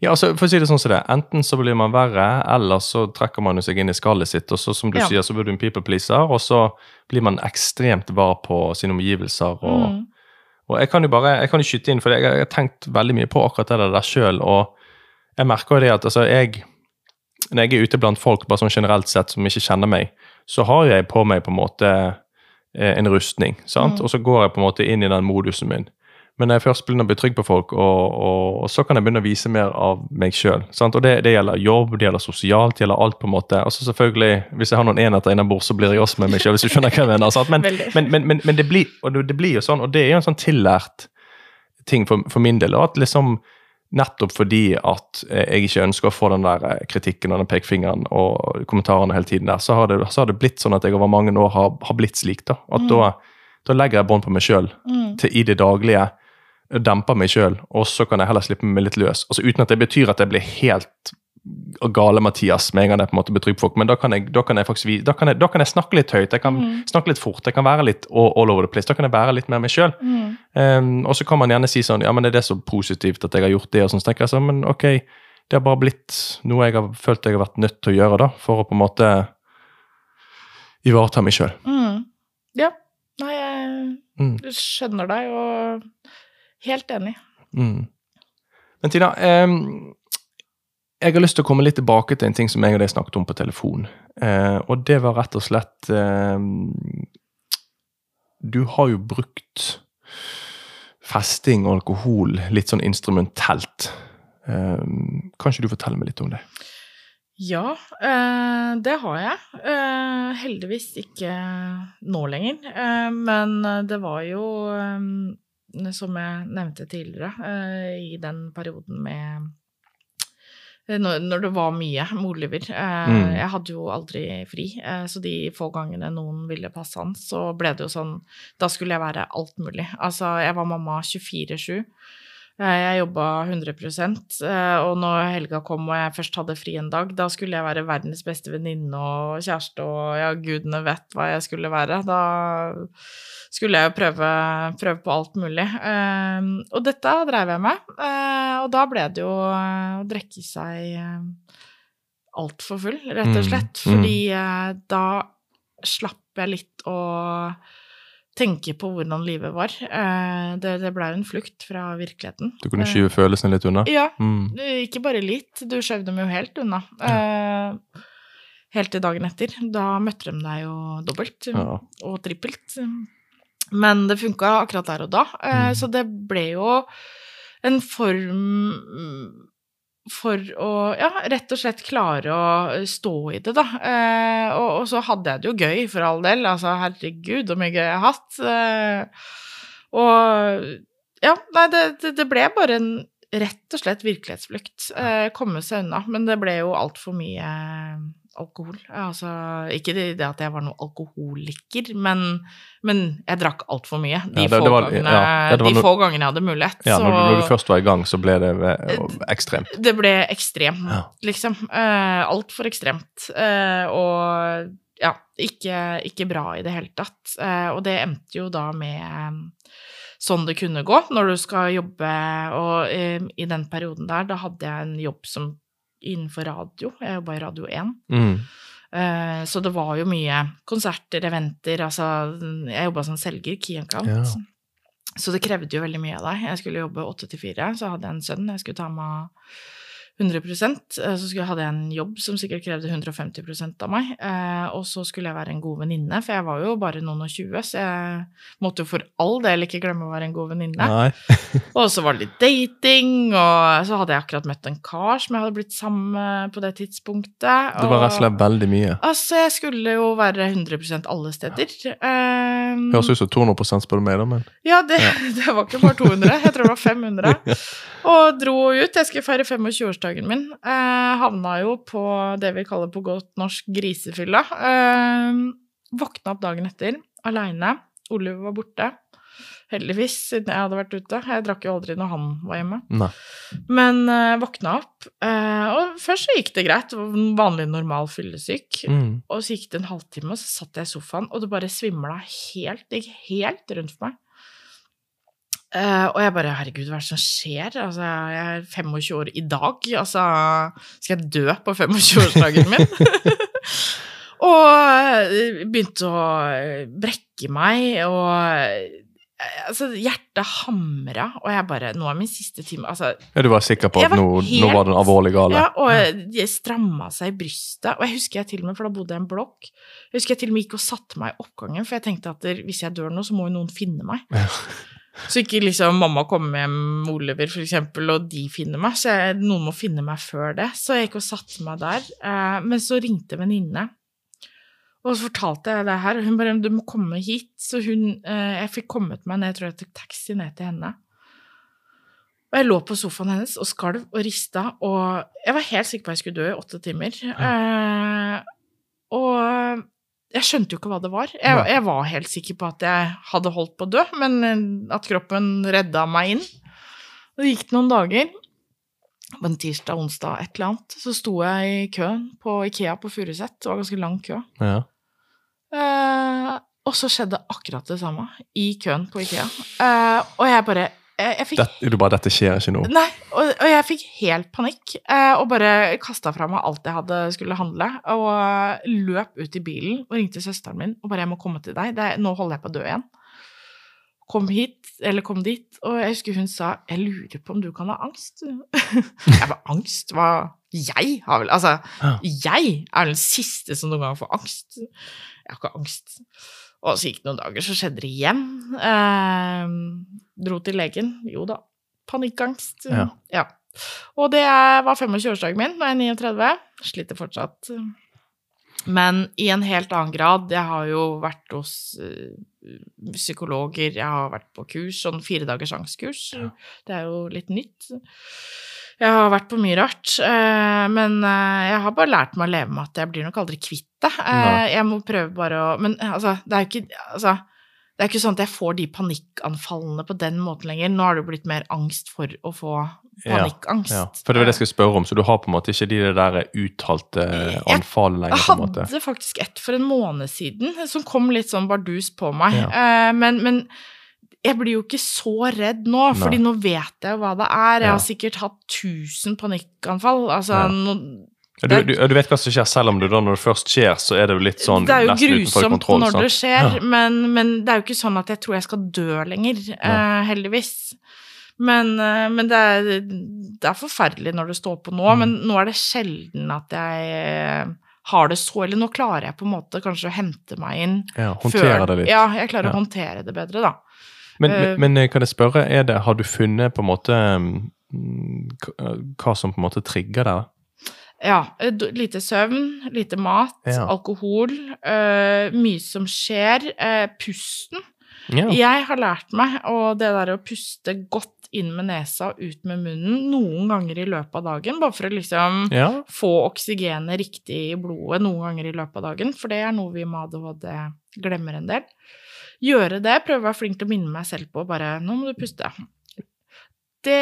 Ja, altså, for å si det sånn som det, Enten så blir man verre, eller så trekker man seg inn i skallet sitt, og så som du Ja. sier, så blir du en people pleaser, og så blir man ekstremt var på sine omgivelser. og Mm. Og jeg kan jo bare jeg kan jo skyte inn, for jeg, jeg har tenkt veldig mye på akkurat det der sjøl. Og jeg merker jo det at altså, jeg Når jeg er ute blant folk bare sånn generelt sett som ikke kjenner meg, så har jeg på meg på en måte eh, en rustning. sant? Mm. Og så går jeg på en måte inn i den modusen min. Men når jeg først begynner å bli trygg på folk, og, og, og så kan jeg begynne å vise mer av meg sjøl. Og det, det gjelder jobb, det gjelder sosialt, det gjelder alt, på en måte. Og så selvfølgelig, Hvis jeg har noen enheter innabords, så blir jeg også med meg sjøl, hvis du skjønner hva jeg mener. Men, men, men, men, det, blir, det blir jo sånn, og det er jo en sånn tillært ting for, for min del. og at liksom Nettopp fordi at eh, jeg ikke ønsker å få den der eh, kritikken og den pekefingeren og kommentarene hele tiden der, så har det, så har det blitt sånn at jeg over mange år har, har blitt slik. da. At Mm. da, da legger jeg bånd på meg sjøl Mm. i det daglige, demper meg sjøl, og så kan jeg heller slippe meg litt løs. Altså Uten at det betyr at jeg blir helt gale Mathias med en gang jeg på en måte blir trygg på folk, men da kan jeg, da kan jeg faktisk da kan jeg, da kan jeg snakke litt høyt, jeg kan Mm. snakke litt fort, jeg kan være litt all, all over the place. Da kan jeg være litt mer meg sjøl. Mm. Um, og så kan man gjerne si sånn Ja, men er det så positivt at jeg har gjort det? Og sånn, så tenker jeg sånn, men ok, det har bare blitt noe jeg har følt jeg har vært nødt til å gjøre, da, for å på en måte ivareta meg sjøl. Mm. Ja. Nei, jeg Mm. skjønner deg, og helt enig. Mm. Men Tina, eh, jeg har lyst til å komme litt tilbake til en ting som jeg og deg snakket om på telefon. Eh, og det var rett og slett eh, Du har jo brukt festing og alkohol litt sånn instrumentelt. Eh, kan ikke du fortelle meg litt om det? Ja, eh, det har jeg. Eh, heldigvis ikke nå lenger. Eh, men det var jo, som jeg nevnte tidligere, eh, i den perioden med eh, når, det var mye med Oliver. Eh, Mm. Jeg hadde jo aldri fri, så de få gangene noen ville passe han, så ble det jo sånn Da skulle jeg være alt mulig. Altså, jeg var mamma 24-7. Eh, Jeg jobba 100 eh, og når helga kom og jeg først hadde fri en dag, da skulle jeg være verdens beste venninne og kjæreste og ja, gudene vet hva jeg skulle være. Da skulle jeg jo prøve, prøve på alt mulig. Eh, Og dette drev jeg med, og da ble det jo å drikke seg altfor full, rett og Mm, slett. mm. Fordi eh, da slapp jeg litt å tenke på hvordan livet var. Eh, Det, det ble en flukt fra virkeligheten. Du kunne Eh, skyve følelsene litt unna? Ja, Mm. ikke bare litt, du skjøv dem jo helt unna. Eh, Helt til dagen etter. Da møtte de deg jo dobbelt Ja. og trippelt. Men det funka akkurat der og da, eh, Mm. så det ble jo en form for å ja, rett og slett klare å stå i det, da. Eh, og, og så hadde jeg det jo gøy, for all del. Altså, herregud, så mye gøy jeg har hatt. Eh, og ja, nei, det, det, ble bare en rett og slett virkelighetsflukt. Eh, komme seg unna. Men det ble jo altfor mye eh, alkohol. Altså, ikke det, det at jeg var noen alkoholiker, men, men jeg drakk altfor mye. De, Ja, det- få, var- gangene, ja, ja, det var de no- få gangene jeg hadde mulighet. Ja, så når, når du først var i gang, så ble det eh, ekstremt. det ble ekstremt, Ja. liksom. Uh, Altfor ekstremt. Uh, og ja, ikke, ikke bra i det hele tatt. Uh, og det endte jo da med eh, sånn det kunne gå når du skal jobbe, og eh, i den perioden der, da hadde jeg en jobb som innenfor radio. Jeg jobba i Radio 1. Mm. Eh, Så det var jo mye konserter, eventer, altså Jeg jobba som selger, key account. Ja. Så det krevde jo veldig mye av deg. Jeg skulle jobbe åtte til fire, så hadde jeg en sønn jeg skulle ta med 100 eh, Så hadde jeg en jobb som sikkert krevde 150 av meg. Eh, og så skulle jeg være en god venninne, for jeg var jo bare noen og tjue, så jeg måtte jo for all del ikke glemme å være en god venninne. (laughs) Og så var det litt dating, og så hadde jeg akkurat møtt en kar som jeg hadde blitt sammen med på det tidspunktet. Det var rett og og- slett veldig mye. Altså, jeg skulle jo være 100 alle steder. Ja. Høres ut som 200 spør du meg, da, men ja, det, Ja. (laughs) det var ikke bare 200, jeg tror det var 500. (laughs) Og dro ut. Jeg skulle feire 25-årsdagen min. Eh, havna jo på det vi kaller på godt norsk grisefylla. Eh, våkna opp dagen etter, aleine. Oliver var borte. Heldigvis, siden jeg hadde vært ute. Jeg drakk jo aldri når han var hjemme. Nei. Men eh, våkna opp, eh, og først så gikk det greit. Vanlig, normal fyllesyk. Mm. Og så gikk det en halvtime, og så satt jeg i sofaen, og det bare svimla helt. Det gikk helt rundt for meg. Eh, og jeg bare Herregud, hva er det som skjer? Altså, jeg er 25 år i dag. Altså, skal jeg dø på 25-årsdagen min? (laughs) og eh, begynte å brekke meg, og altså, hjertet hamra, og jeg bare Nå er min siste time Altså, Ja, du var sikker på at var nå, nå var den alvorlig gale? ja, og det stramma seg i brystet. Og jeg husker jeg til og med, for da bodde jeg i en blokk, jeg husker jeg til og med gikk og satte meg i oppgangen, for jeg tenkte at hvis jeg dør nå, så må jo noen finne meg. Ja. Så ikke liksom mamma kommer hjem med Oliver, eksempel, og de finner meg. Så jeg, noen må finne meg før det. Så jeg gikk og satte meg der. Eh, men så ringte en venninne, og så fortalte jeg det her, og hun bare 'Du må komme hit'. Så hun eh, Jeg fikk kommet meg ned, jeg tror jeg tok taxi ned til henne. Og jeg lå på sofaen hennes og skalv og rista, og jeg var helt sikker på at jeg skulle dø i åtte timer. Eh, og jeg skjønte jo ikke hva det var. Jeg, jeg var helt sikker på at jeg hadde holdt på å dø, men eh, at kroppen redda meg inn. Det gikk noen dager. På en tirsdag, onsdag, et eller annet, så sto jeg i køen på Ikea på Furuset. Det var ganske lang kø. Ja. Eh, og så skjedde akkurat det samme i køen på Ikea. Eh, og jeg bare jeg, jeg fikk Det, du bare 'Dette skjer ikke nå'. Nei, og, og jeg fikk helt panikk, eh, og bare kasta fra meg alt jeg hadde skulle handle, og eh, løp ut i bilen og ringte søsteren min og bare 'Jeg må komme til deg. Det nå holder jeg på å dø igjen'. Kom hit, eller kom dit, og jeg husker hun sa 'Jeg lurer på om du kan ha angst'. (laughs) jeg bare 'Angst? Hva Jeg har vel Altså, jeg er den siste som noen gang får angst. Jeg har ikke angst. Og så gikk det noen dager, så skjedde det igjen. Eh, dro til legen. Jo da, panikkangst. Ja. Og det var 25-årsdagen min, nå er jeg 39. Sliter fortsatt. Men i en helt annen grad. Jeg har jo vært hos eh, psykologer, jeg har vært på kurs, sånn fire dagers angstkurs. Ja. Det er jo litt nytt. Jeg har vært på mye rart, eh, men eh, jeg har bare lært meg å leve med at jeg blir nok aldri kvitt det. Eh, Jeg må prøve bare å Men altså, det er jo ikke altså, det er ikke sånn at jeg får de panikkanfallene på den måten lenger. Nå har det jo blitt mer angst for å få Ja, panikkangst. Ja. For det var det jeg skulle spørre om, så du har på en måte ikke de der uttalte Jeg- anfallene Jeg lenger, måte? hadde faktisk ett for en måned siden som kom litt sånn bardus på meg. Ja. Men, men jeg blir jo ikke så redd nå, Nei. fordi nå vet jeg hva det er. Jeg har sikkert hatt 1000 panikkanfall. Altså, Ja, Du, du, du vet hva som skjer, selv om det da når det først skjer, så er det jo litt sånn det er jo grusomt kontroll. når det skjer, Ja. men, men det er jo ikke sånn at jeg tror jeg skal dø lenger, uh, heldigvis. Men, uh, men det, er, det er forferdelig når det står på nå, Mm. men nå er det sjelden at jeg eh, har det så Eller nå klarer jeg på en måte kanskje å hente meg inn. Ja, håndtere før- det litt. Ja, jeg klarer Ja. å håndtere det bedre, da. Men, Eh, men, men eh, kan jeg spørre, er det, har du funnet på en måte mm, hva som på en måte trigger det? Ja. eh, Lite søvn, lite mat, Ja. alkohol, Uh, mye som skjer. Uh, pusten. Ja. Jeg har lært meg å det der å puste godt inn med nesa og ut med munnen noen ganger i løpet av dagen, bare for å liksom ja. få oksygenet riktig i blodet noen ganger i løpet av dagen, for det er noe vi med ADHD glemmer en del. Gjøre det, prøve å være flink til å minne meg selv på bare Nå må du puste. Det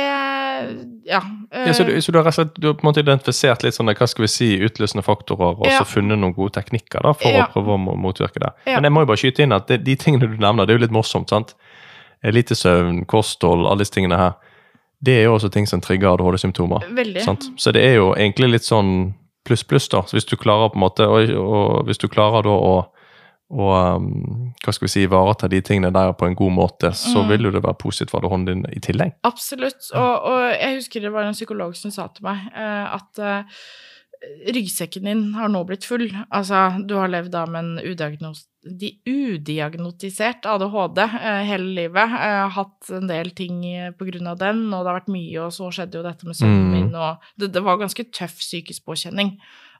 Ja. Ja, så, du, eh, så du har slett du har på en måte identifisert litt sånne, hva skal vi si, utløsende faktorer, og Ja. så funnet noen gode teknikker da, for Ja. å prøve å motvirke det. Men jeg må jo bare skyte inn at det, de tingene du nevner, det er jo litt morsomt, sant? Eh, Lite søvn, kosthold, alle disse tingene her, det er jo også ting som trigger ADHD-symptomer. Så det er jo egentlig litt sånn pluss-pluss, da. Så hvis du klarer på en måte, og, og hvis du klarer da å, å um, hva skal vi si, ivareta de tingene der på en god måte, så Mm. vil jo det være positivt for hånden din i tillegg. Absolutt. Og, og jeg husker det var en psykolog som sa til meg uh, at uh, ryggsekken din har nå blitt full. Altså, du har levd da med en udiagnos de udiagnotisert ADHD eh, hele livet. Eh, hatt en del ting pga. av den, og det har vært mye, og så skjedde jo dette med sønnen Mm. min, og det, det var ganske tøff psykisk påkjenning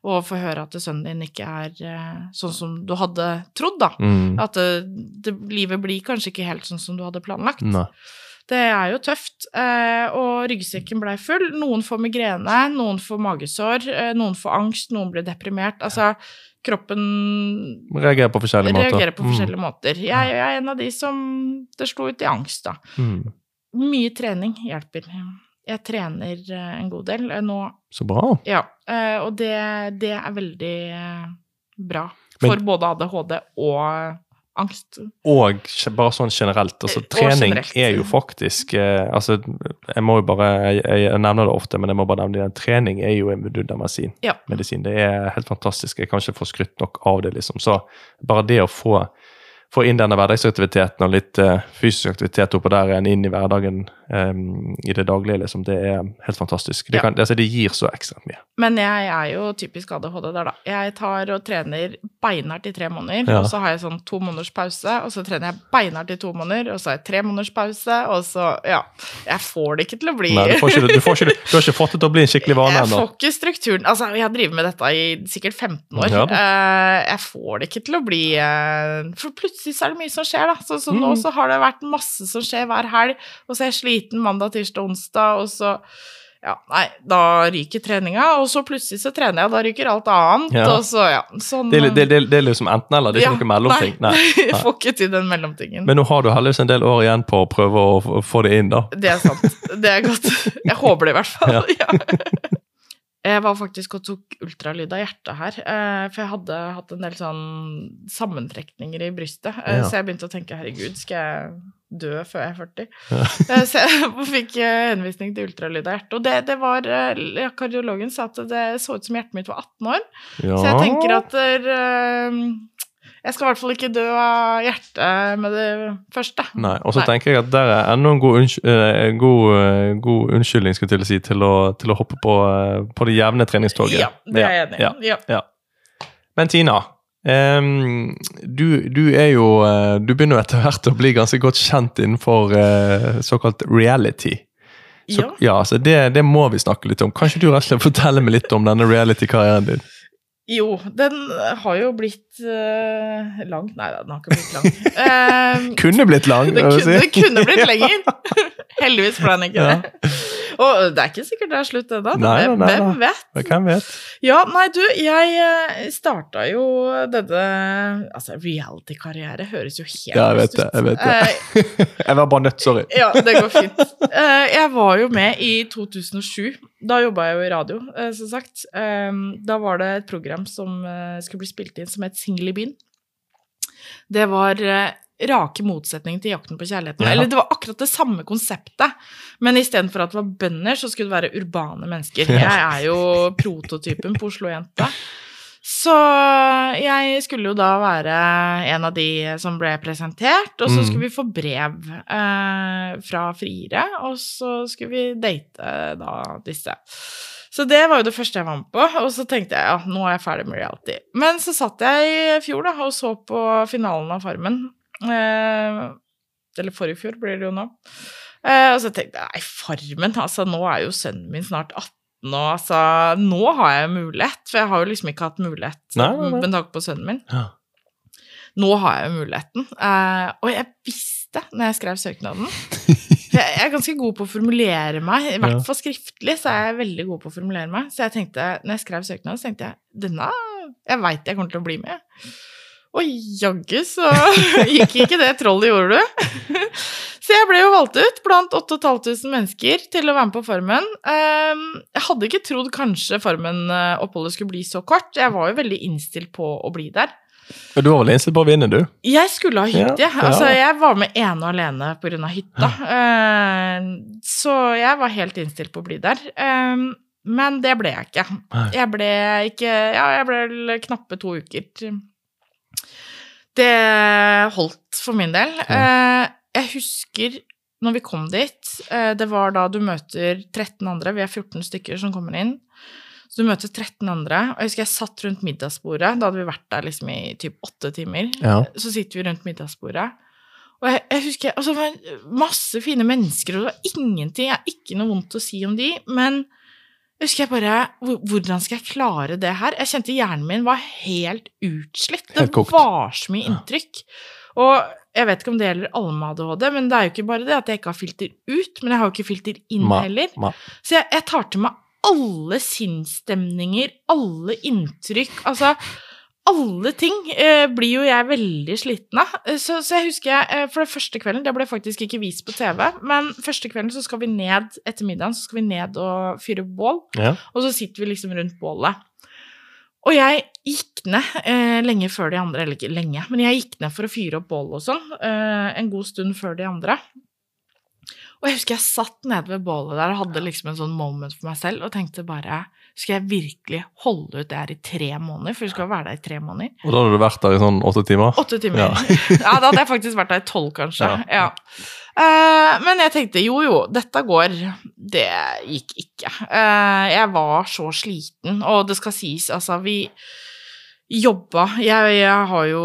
å få høre at sønnen din ikke er eh, sånn som du hadde trodd, da. Mm. At det, det, livet blir kanskje ikke helt sånn som du hadde planlagt. Nei. Det er jo tøft. Eh, og ryggsekken blei full. Noen får migrene, noen får magesår, eh, noen får angst, noen blir deprimert. Altså, kroppen Reagerer på forskjellige måter. reagerer på Mm. måter. Jeg, jeg er en av de som det slo ut i angst, da. Mm. Mye trening hjelper. Jeg trener eh, en god del eh, nå, Så bra. ja. Eh, og det, det er veldig bra bra Men- for både ADHD og angst. Og bare sånn generelt. altså Trening generelt. er jo faktisk altså Jeg må jo bare, jeg, jeg nevner det ofte, men jeg må bare nevne det. Trening er jo en vidundermedisin. Ja. medisin. Det er helt fantastisk. Jeg kan ikke få skrytt nok av det, liksom. Så bare det å få, få inn denne hverdagsaktiviteten og litt uh, fysisk aktivitet oppå der igjen inn i hverdagen um, i det daglige, liksom, det er helt fantastisk. Det, Ja. kan, altså, det gir så ekstremt mye. Men jeg er jo typisk ADHD der, da. Jeg tar og trener beinhardt i tre måneder, Ja. og så har jeg sånn to måneders pause, og så trener jeg beinhardt i to måneder, og så har jeg tre måneders pause, og så Ja. Jeg får det ikke til å bli Nei, du, får ikke, du, får ikke, du har ikke fått det til å bli en skikkelig vane Jeg får ikke strukturen Altså, jeg har drevet med dette i sikkert 15 år. Ja. Eh, jeg får det ikke til å bli uh, For plutselig så er det mye som skjer, da. Så, så nå Mm. så har det vært masse som skjer hver helg, og så er jeg sliten mandag, tirsdag, onsdag, og så ja, nei, da ryker treninga, og så plutselig så trener jeg, og da ryker alt annet, Ja. og så, ja, sånn Det, er- det, det, det er liksom enten-eller, det er ikke Ja, noe mellomting. Nei, Nei. (laughs) jeg får ikke til den mellomtingen. Men nå har du heldigvis en del år igjen på å prøve å få det inn, da. Det er sant. Det er godt. Jeg håper det i hvert fall. Ja. (laughs) Jeg var faktisk og tok ultralyd av hjertet her, eh, for jeg hadde hatt en del sånn sammentrekninger i brystet. eh, Ja. Så jeg begynte å tenke herregud, skal jeg dø før jeg er 40? Ja. (laughs) Så jeg (laughs) fikk eh, henvisning til ultralyd av hjertet. Og det, det var eh, Kardiologen sa at det så ut som hjertet mitt var 18 år. Ja. Så jeg tenker at der, eh, jeg skal i hvert fall ikke dø av hjertet med det første. Nei, og så tenker jeg at der er enda en god, unnsky eh, god, eh, god unnskyldning skulle til å si, til å, til å hoppe på, eh, på det jevne treningstoget. Ja, det er jeg enig Ja, i. Ja. Men Tina, um, du, du er jo Du begynner jo etter hvert å bli ganske godt kjent innenfor såkalt reality. Så, Ja. ja, så det, det må vi snakke litt om. Kan ikke du rett og slett fortelle meg litt om denne reality-karrieren din? Jo, den har jo blitt uh, lang. Nei da, den har ikke blitt lang. Uh, (laughs) Kunne blitt lang. det, vil jeg si. det kunne blitt (laughs) lenger. Heldigvis ble den ikke Ja. Og det er ikke sikkert det er slutt ennå. Hvem nei. vet? Hvem vet? Ja, nei, du, jeg starta jo denne Altså, reality-karriere høres jo helt Ja, jeg vet det, jeg vet det. (laughs) Jeg var bare nødt, sorry. (laughs) Ja, det går fint. Jeg var jo med i 2007. Da jobba jeg jo i radio, som sagt. Eh, da var det et program som skulle bli spilt inn, som het Single i byen. Det var rake motsetning til Jakten på kjærligheten. Ja. Eller det var akkurat det samme konseptet, men istedenfor at det var bønder, så skulle det være urbane mennesker. Ja. Jeg er jo prototypen på Oslo-jenta. Så jeg skulle jo da være en av de som ble presentert, og så Mm. skulle vi få brev eh, fra friere, og så skulle vi date da disse. Så det var jo det første jeg var med på, og så tenkte jeg ja, nå er jeg ferdig med reality. Men så satt jeg i fjor da, og så på finalen av Farmen. Eh, eller forrige fjor blir det jo nå. Eh, og så tenkte jeg nei, Farmen, altså nå er jo sønnen min snart 18, og altså nå har jeg mulighet, for jeg har jo liksom ikke hatt mulighet Nei, nei, nei. med tanke på sønnen min. Ja. Nå har jeg jo muligheten. Eh, og jeg visste når jeg skrev søknaden (laughs) Jeg er ganske god på å formulere meg, i hvert fall skriftlig. så er jeg veldig god på å formulere meg. Så jeg tenkte, når jeg skrev søknaden, så tenkte jeg denne Jeg veit jeg kommer til å bli med. Og jaggu så (laughs) gikk ikke det trollet gjorde du. (laughs) Så jeg ble jo valgt ut blant 8500 mennesker til å være med på Farmen. Ehm, Jeg hadde ikke trodd kanskje Farmen-oppholdet skulle bli så kort. Jeg var jo veldig innstilt på å bli der. Du var vel innstilt på å vinne, du? Jeg skulle ha hytte, Ja. Altså, jeg var med ene og alene pga. hytta. Eh, så jeg var helt innstilt på å bli der. Eh, men det ble jeg ikke. Jeg ble ikke Ja, jeg ble knappe to uker. Det holdt for min del. Ja. jeg husker når vi kom dit, eh, det var da du møter 13 andre, vi er 14 stykker som kommer inn. Så du møter 13 andre, og jeg husker jeg satt rundt middagsbordet, da hadde vi vært der liksom i typ åtte timer. Ja. Så sitter vi rundt middagsbordet, og jeg, jeg husker altså det var masse fine mennesker, og det var ingenting, jeg har ikke noe vondt å si om de, men jeg husker jeg bare, hvordan skal jeg klare det her? Jeg kjente hjernen min var helt utslitt, det var så mye inntrykk. Og jeg vet ikke om det gjelder alle med ADHD, men det er jo ikke bare det at jeg ikke har filter ut, men jeg har jo ikke filter inn heller. Så jeg, jeg tar til meg alle sinnsstemninger, alle inntrykk, altså alle ting eh, blir jo jeg veldig sliten av. Eh, Så, så jeg husker jeg, eh, for det første kvelden, det ble faktisk ikke vist på TV, men første kvelden så skal vi ned etter middagen, så skal vi ned og fyre bål, Ja. og så sitter vi liksom rundt bålet. Og jeg gikk ned eh, lenge før de andre, eller ikke lenge, men jeg gikk ned for å fyre opp bålet og sånn, eh, en god stund før de andre. Og jeg husker jeg satt nede ved bålet der og hadde liksom en sånn moment for meg selv og tenkte bare Skal jeg virkelig holde ut det her i tre måneder? For du skal være der i tre måneder. Og da hadde du vært der i sånn åtte timer? Åtte timer. Ja. (laughs) Ja. da hadde jeg faktisk vært der i tolv, kanskje. Ja. Ja. Eh, men jeg tenkte jo jo, dette går. Det gikk ikke. Eh, jeg var så sliten, og det skal sies, altså, vi jobba jeg, jeg har jo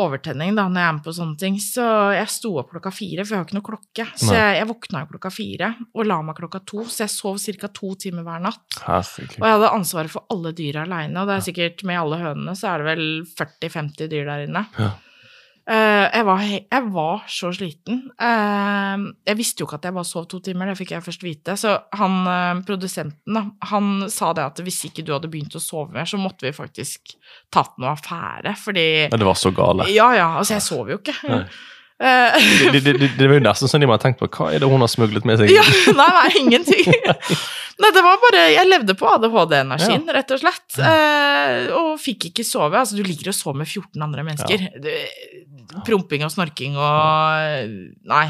overtenning da når jeg er med på sånne ting, så jeg sto opp klokka fire, for jeg har ikke noe klokke. Så jeg, jeg våkna jo klokka fire og la meg klokka to, så jeg sov ca. to timer hver natt. Herregud. Og jeg hadde ansvaret for alle dyra aleine, og det er sikkert med alle hønene så er det vel 40-50 dyr der inne. Ja. Eh, jeg, var, jeg var så sliten. Eh, jeg visste jo ikke at jeg bare sov to timer, det fikk jeg først vite. Så han eh, produsenten da, han sa det at hvis ikke du hadde begynt å sove mer, så måtte vi faktisk tatt noe affære, fordi Men det var så gale. Ja ja, altså jeg sov jo ikke. Nei. Eh, Det, det, det, det var jo nesten sånn de må ha tenkt på. Hva er det hun har smuglet med seg? Ja, nei, nei, ingenting. (laughs) Nei, det var bare Jeg levde på ADHD-energien, rett og slett. Eh, og fikk ikke sove. Altså, du ligger og sover med 14 andre mennesker. Ja. promping og snorking og Nei.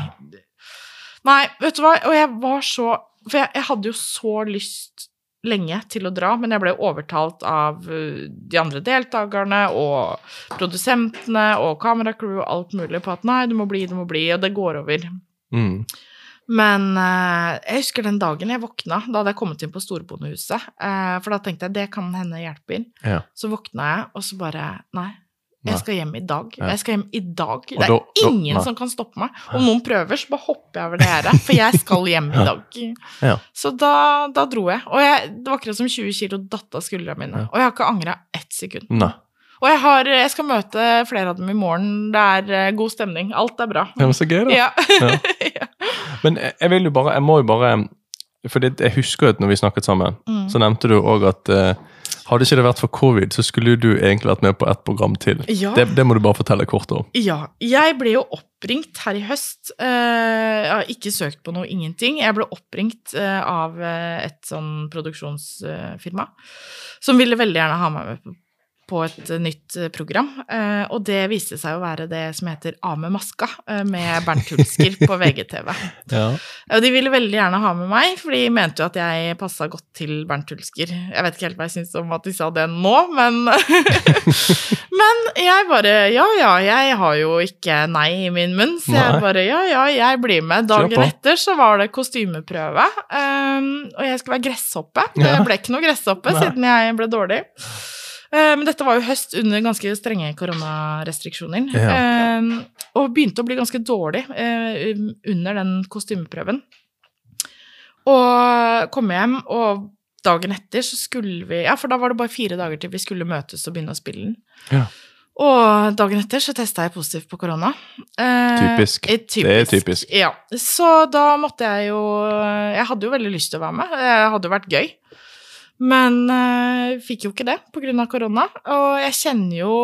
Nei, vet du hva, og jeg var så For jeg, jeg hadde jo så lyst lenge til å dra, men jeg ble overtalt av eh, de andre deltakerne og produsentene og kameracrew og alt mulig på at nei, du må bli, du må bli, og det går over. Mm. Men eh, jeg husker den dagen jeg våkna, da hadde jeg kommet inn på Storbondehuset. eh, for da tenkte jeg det kan hende hjelper. Ja. Så våkna jeg, og så bare Nei, Nei. Jeg skal hjem i dag. Jeg skal hjem i dag. Det er ingen som kan stoppe meg. Om noen prøver, så bare hopper jeg over det gjerdet, for jeg skal hjem i dag. Ja. Så da, da dro jeg. Og jeg, det var akkurat som 20 kilo datt av skuldrene mine. Og jeg har ikke angra ett sekund. Nei. Og jeg, har, jeg skal møte flere av dem i morgen. Det er eh, god stemning. Alt er bra. Ja, men så gøy, da. Ja. Ja. (laughs) Men jeg vil jo bare Jeg må jo bare For jeg husker jo at når vi snakket sammen, Mm. så nevnte du òg at eh, hadde ikke det vært for covid, så skulle du egentlig vært med på ett program til. Ja. Det, det må du bare fortelle kort om. Ja. Jeg ble jo oppringt her i høst. Eh, jeg har ikke søkt på noe, ingenting. Jeg ble oppringt eh, av eh, et sånn produksjonsfirma som ville veldig gjerne ha meg med på, et eh, nytt eh, program. Eh, og det viste seg å være det som heter Av med maska, med Bernt Hulsker på VGTV. (laughs) Ja. Og de ville veldig gjerne ha med meg, for de mente jo at jeg passa godt til Bernt Hulsker. Jeg vet ikke helt hva jeg syns om at de sa det nå, men (laughs) Men jeg bare Ja ja, jeg har jo ikke nei i min munn, så jeg bare Ja ja, jeg blir med. Dagen etter så var det kostymeprøve, og jeg skulle være gresshoppe. Det ble ikke noe gresshoppe siden jeg ble dårlig. Eh, Men dette var jo høst under ganske strenge koronarestriksjoner. Ja. Eh, Og begynte å bli ganske dårlig eh, under den kostymeprøven. Og kom hjem, og dagen etter så skulle vi Ja, for da var det bare fire dager til vi skulle møtes og begynne å spille den. Ja. Og dagen etter så testa jeg positivt på korona. Eh, Typisk. eh, Det er typisk. Ja. Så da måtte jeg jo Jeg hadde jo veldig lyst til å være med. Det hadde jo vært gøy. Men eh, fikk jo ikke det pga. korona. Og jeg kjenner jo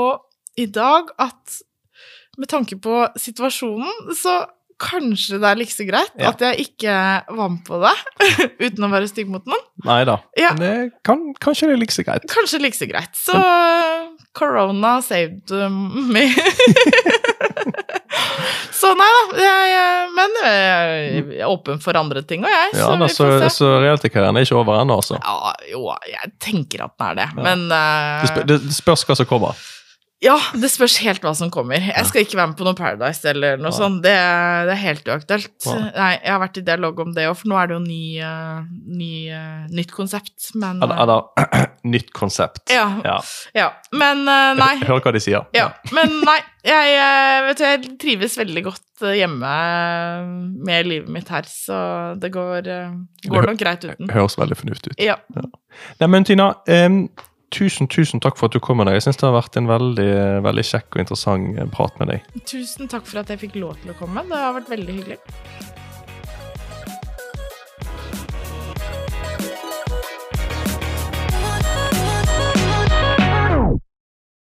i dag at med tanke på situasjonen, så kanskje det er like så greit Ja. at jeg ikke var med på det, (laughs) uten å være stygg mot noen. Nei da. Ja. Men det kan, kanskje det er like så greit. Kanskje like så greit. Så korona saved me. (laughs) så nei da. Jeg, men jeg er åpen for andre ting, og jeg. Ja, så da, vi så, så reality-karrieren er ikke over ennå, altså. Ja, jo, jeg tenker at den er det, Ja. men uh, Det, spør, det spørs hva som kommer. Ja, det spørs helt hva som kommer. Jeg skal ikke være med på noe Paradise eller noe ja. sånt. Det, det er helt uaktuelt. Nei. Nei, jeg har vært i dialog om det òg, for nå er det jo ny, eh, ny, eh, nytt konsept, men Eller, eller (clears throat) nytt konsept. Ja. Ja. Ja, men eh, nei. Hør hva de sier. Ja, (laughs) men nei. Jeg, vet du, jeg trives veldig godt hjemme med livet mitt her, så det går, går nok greit uten. Høres veldig fornuftig ut. Ja. Nei, men Tina, em, tusen, tusen takk for at du kom med deg. Jeg syns det har vært en veldig, veldig kjekk og interessant prat med deg. Tusen takk for at jeg fikk lov til å komme. Det har vært veldig hyggelig.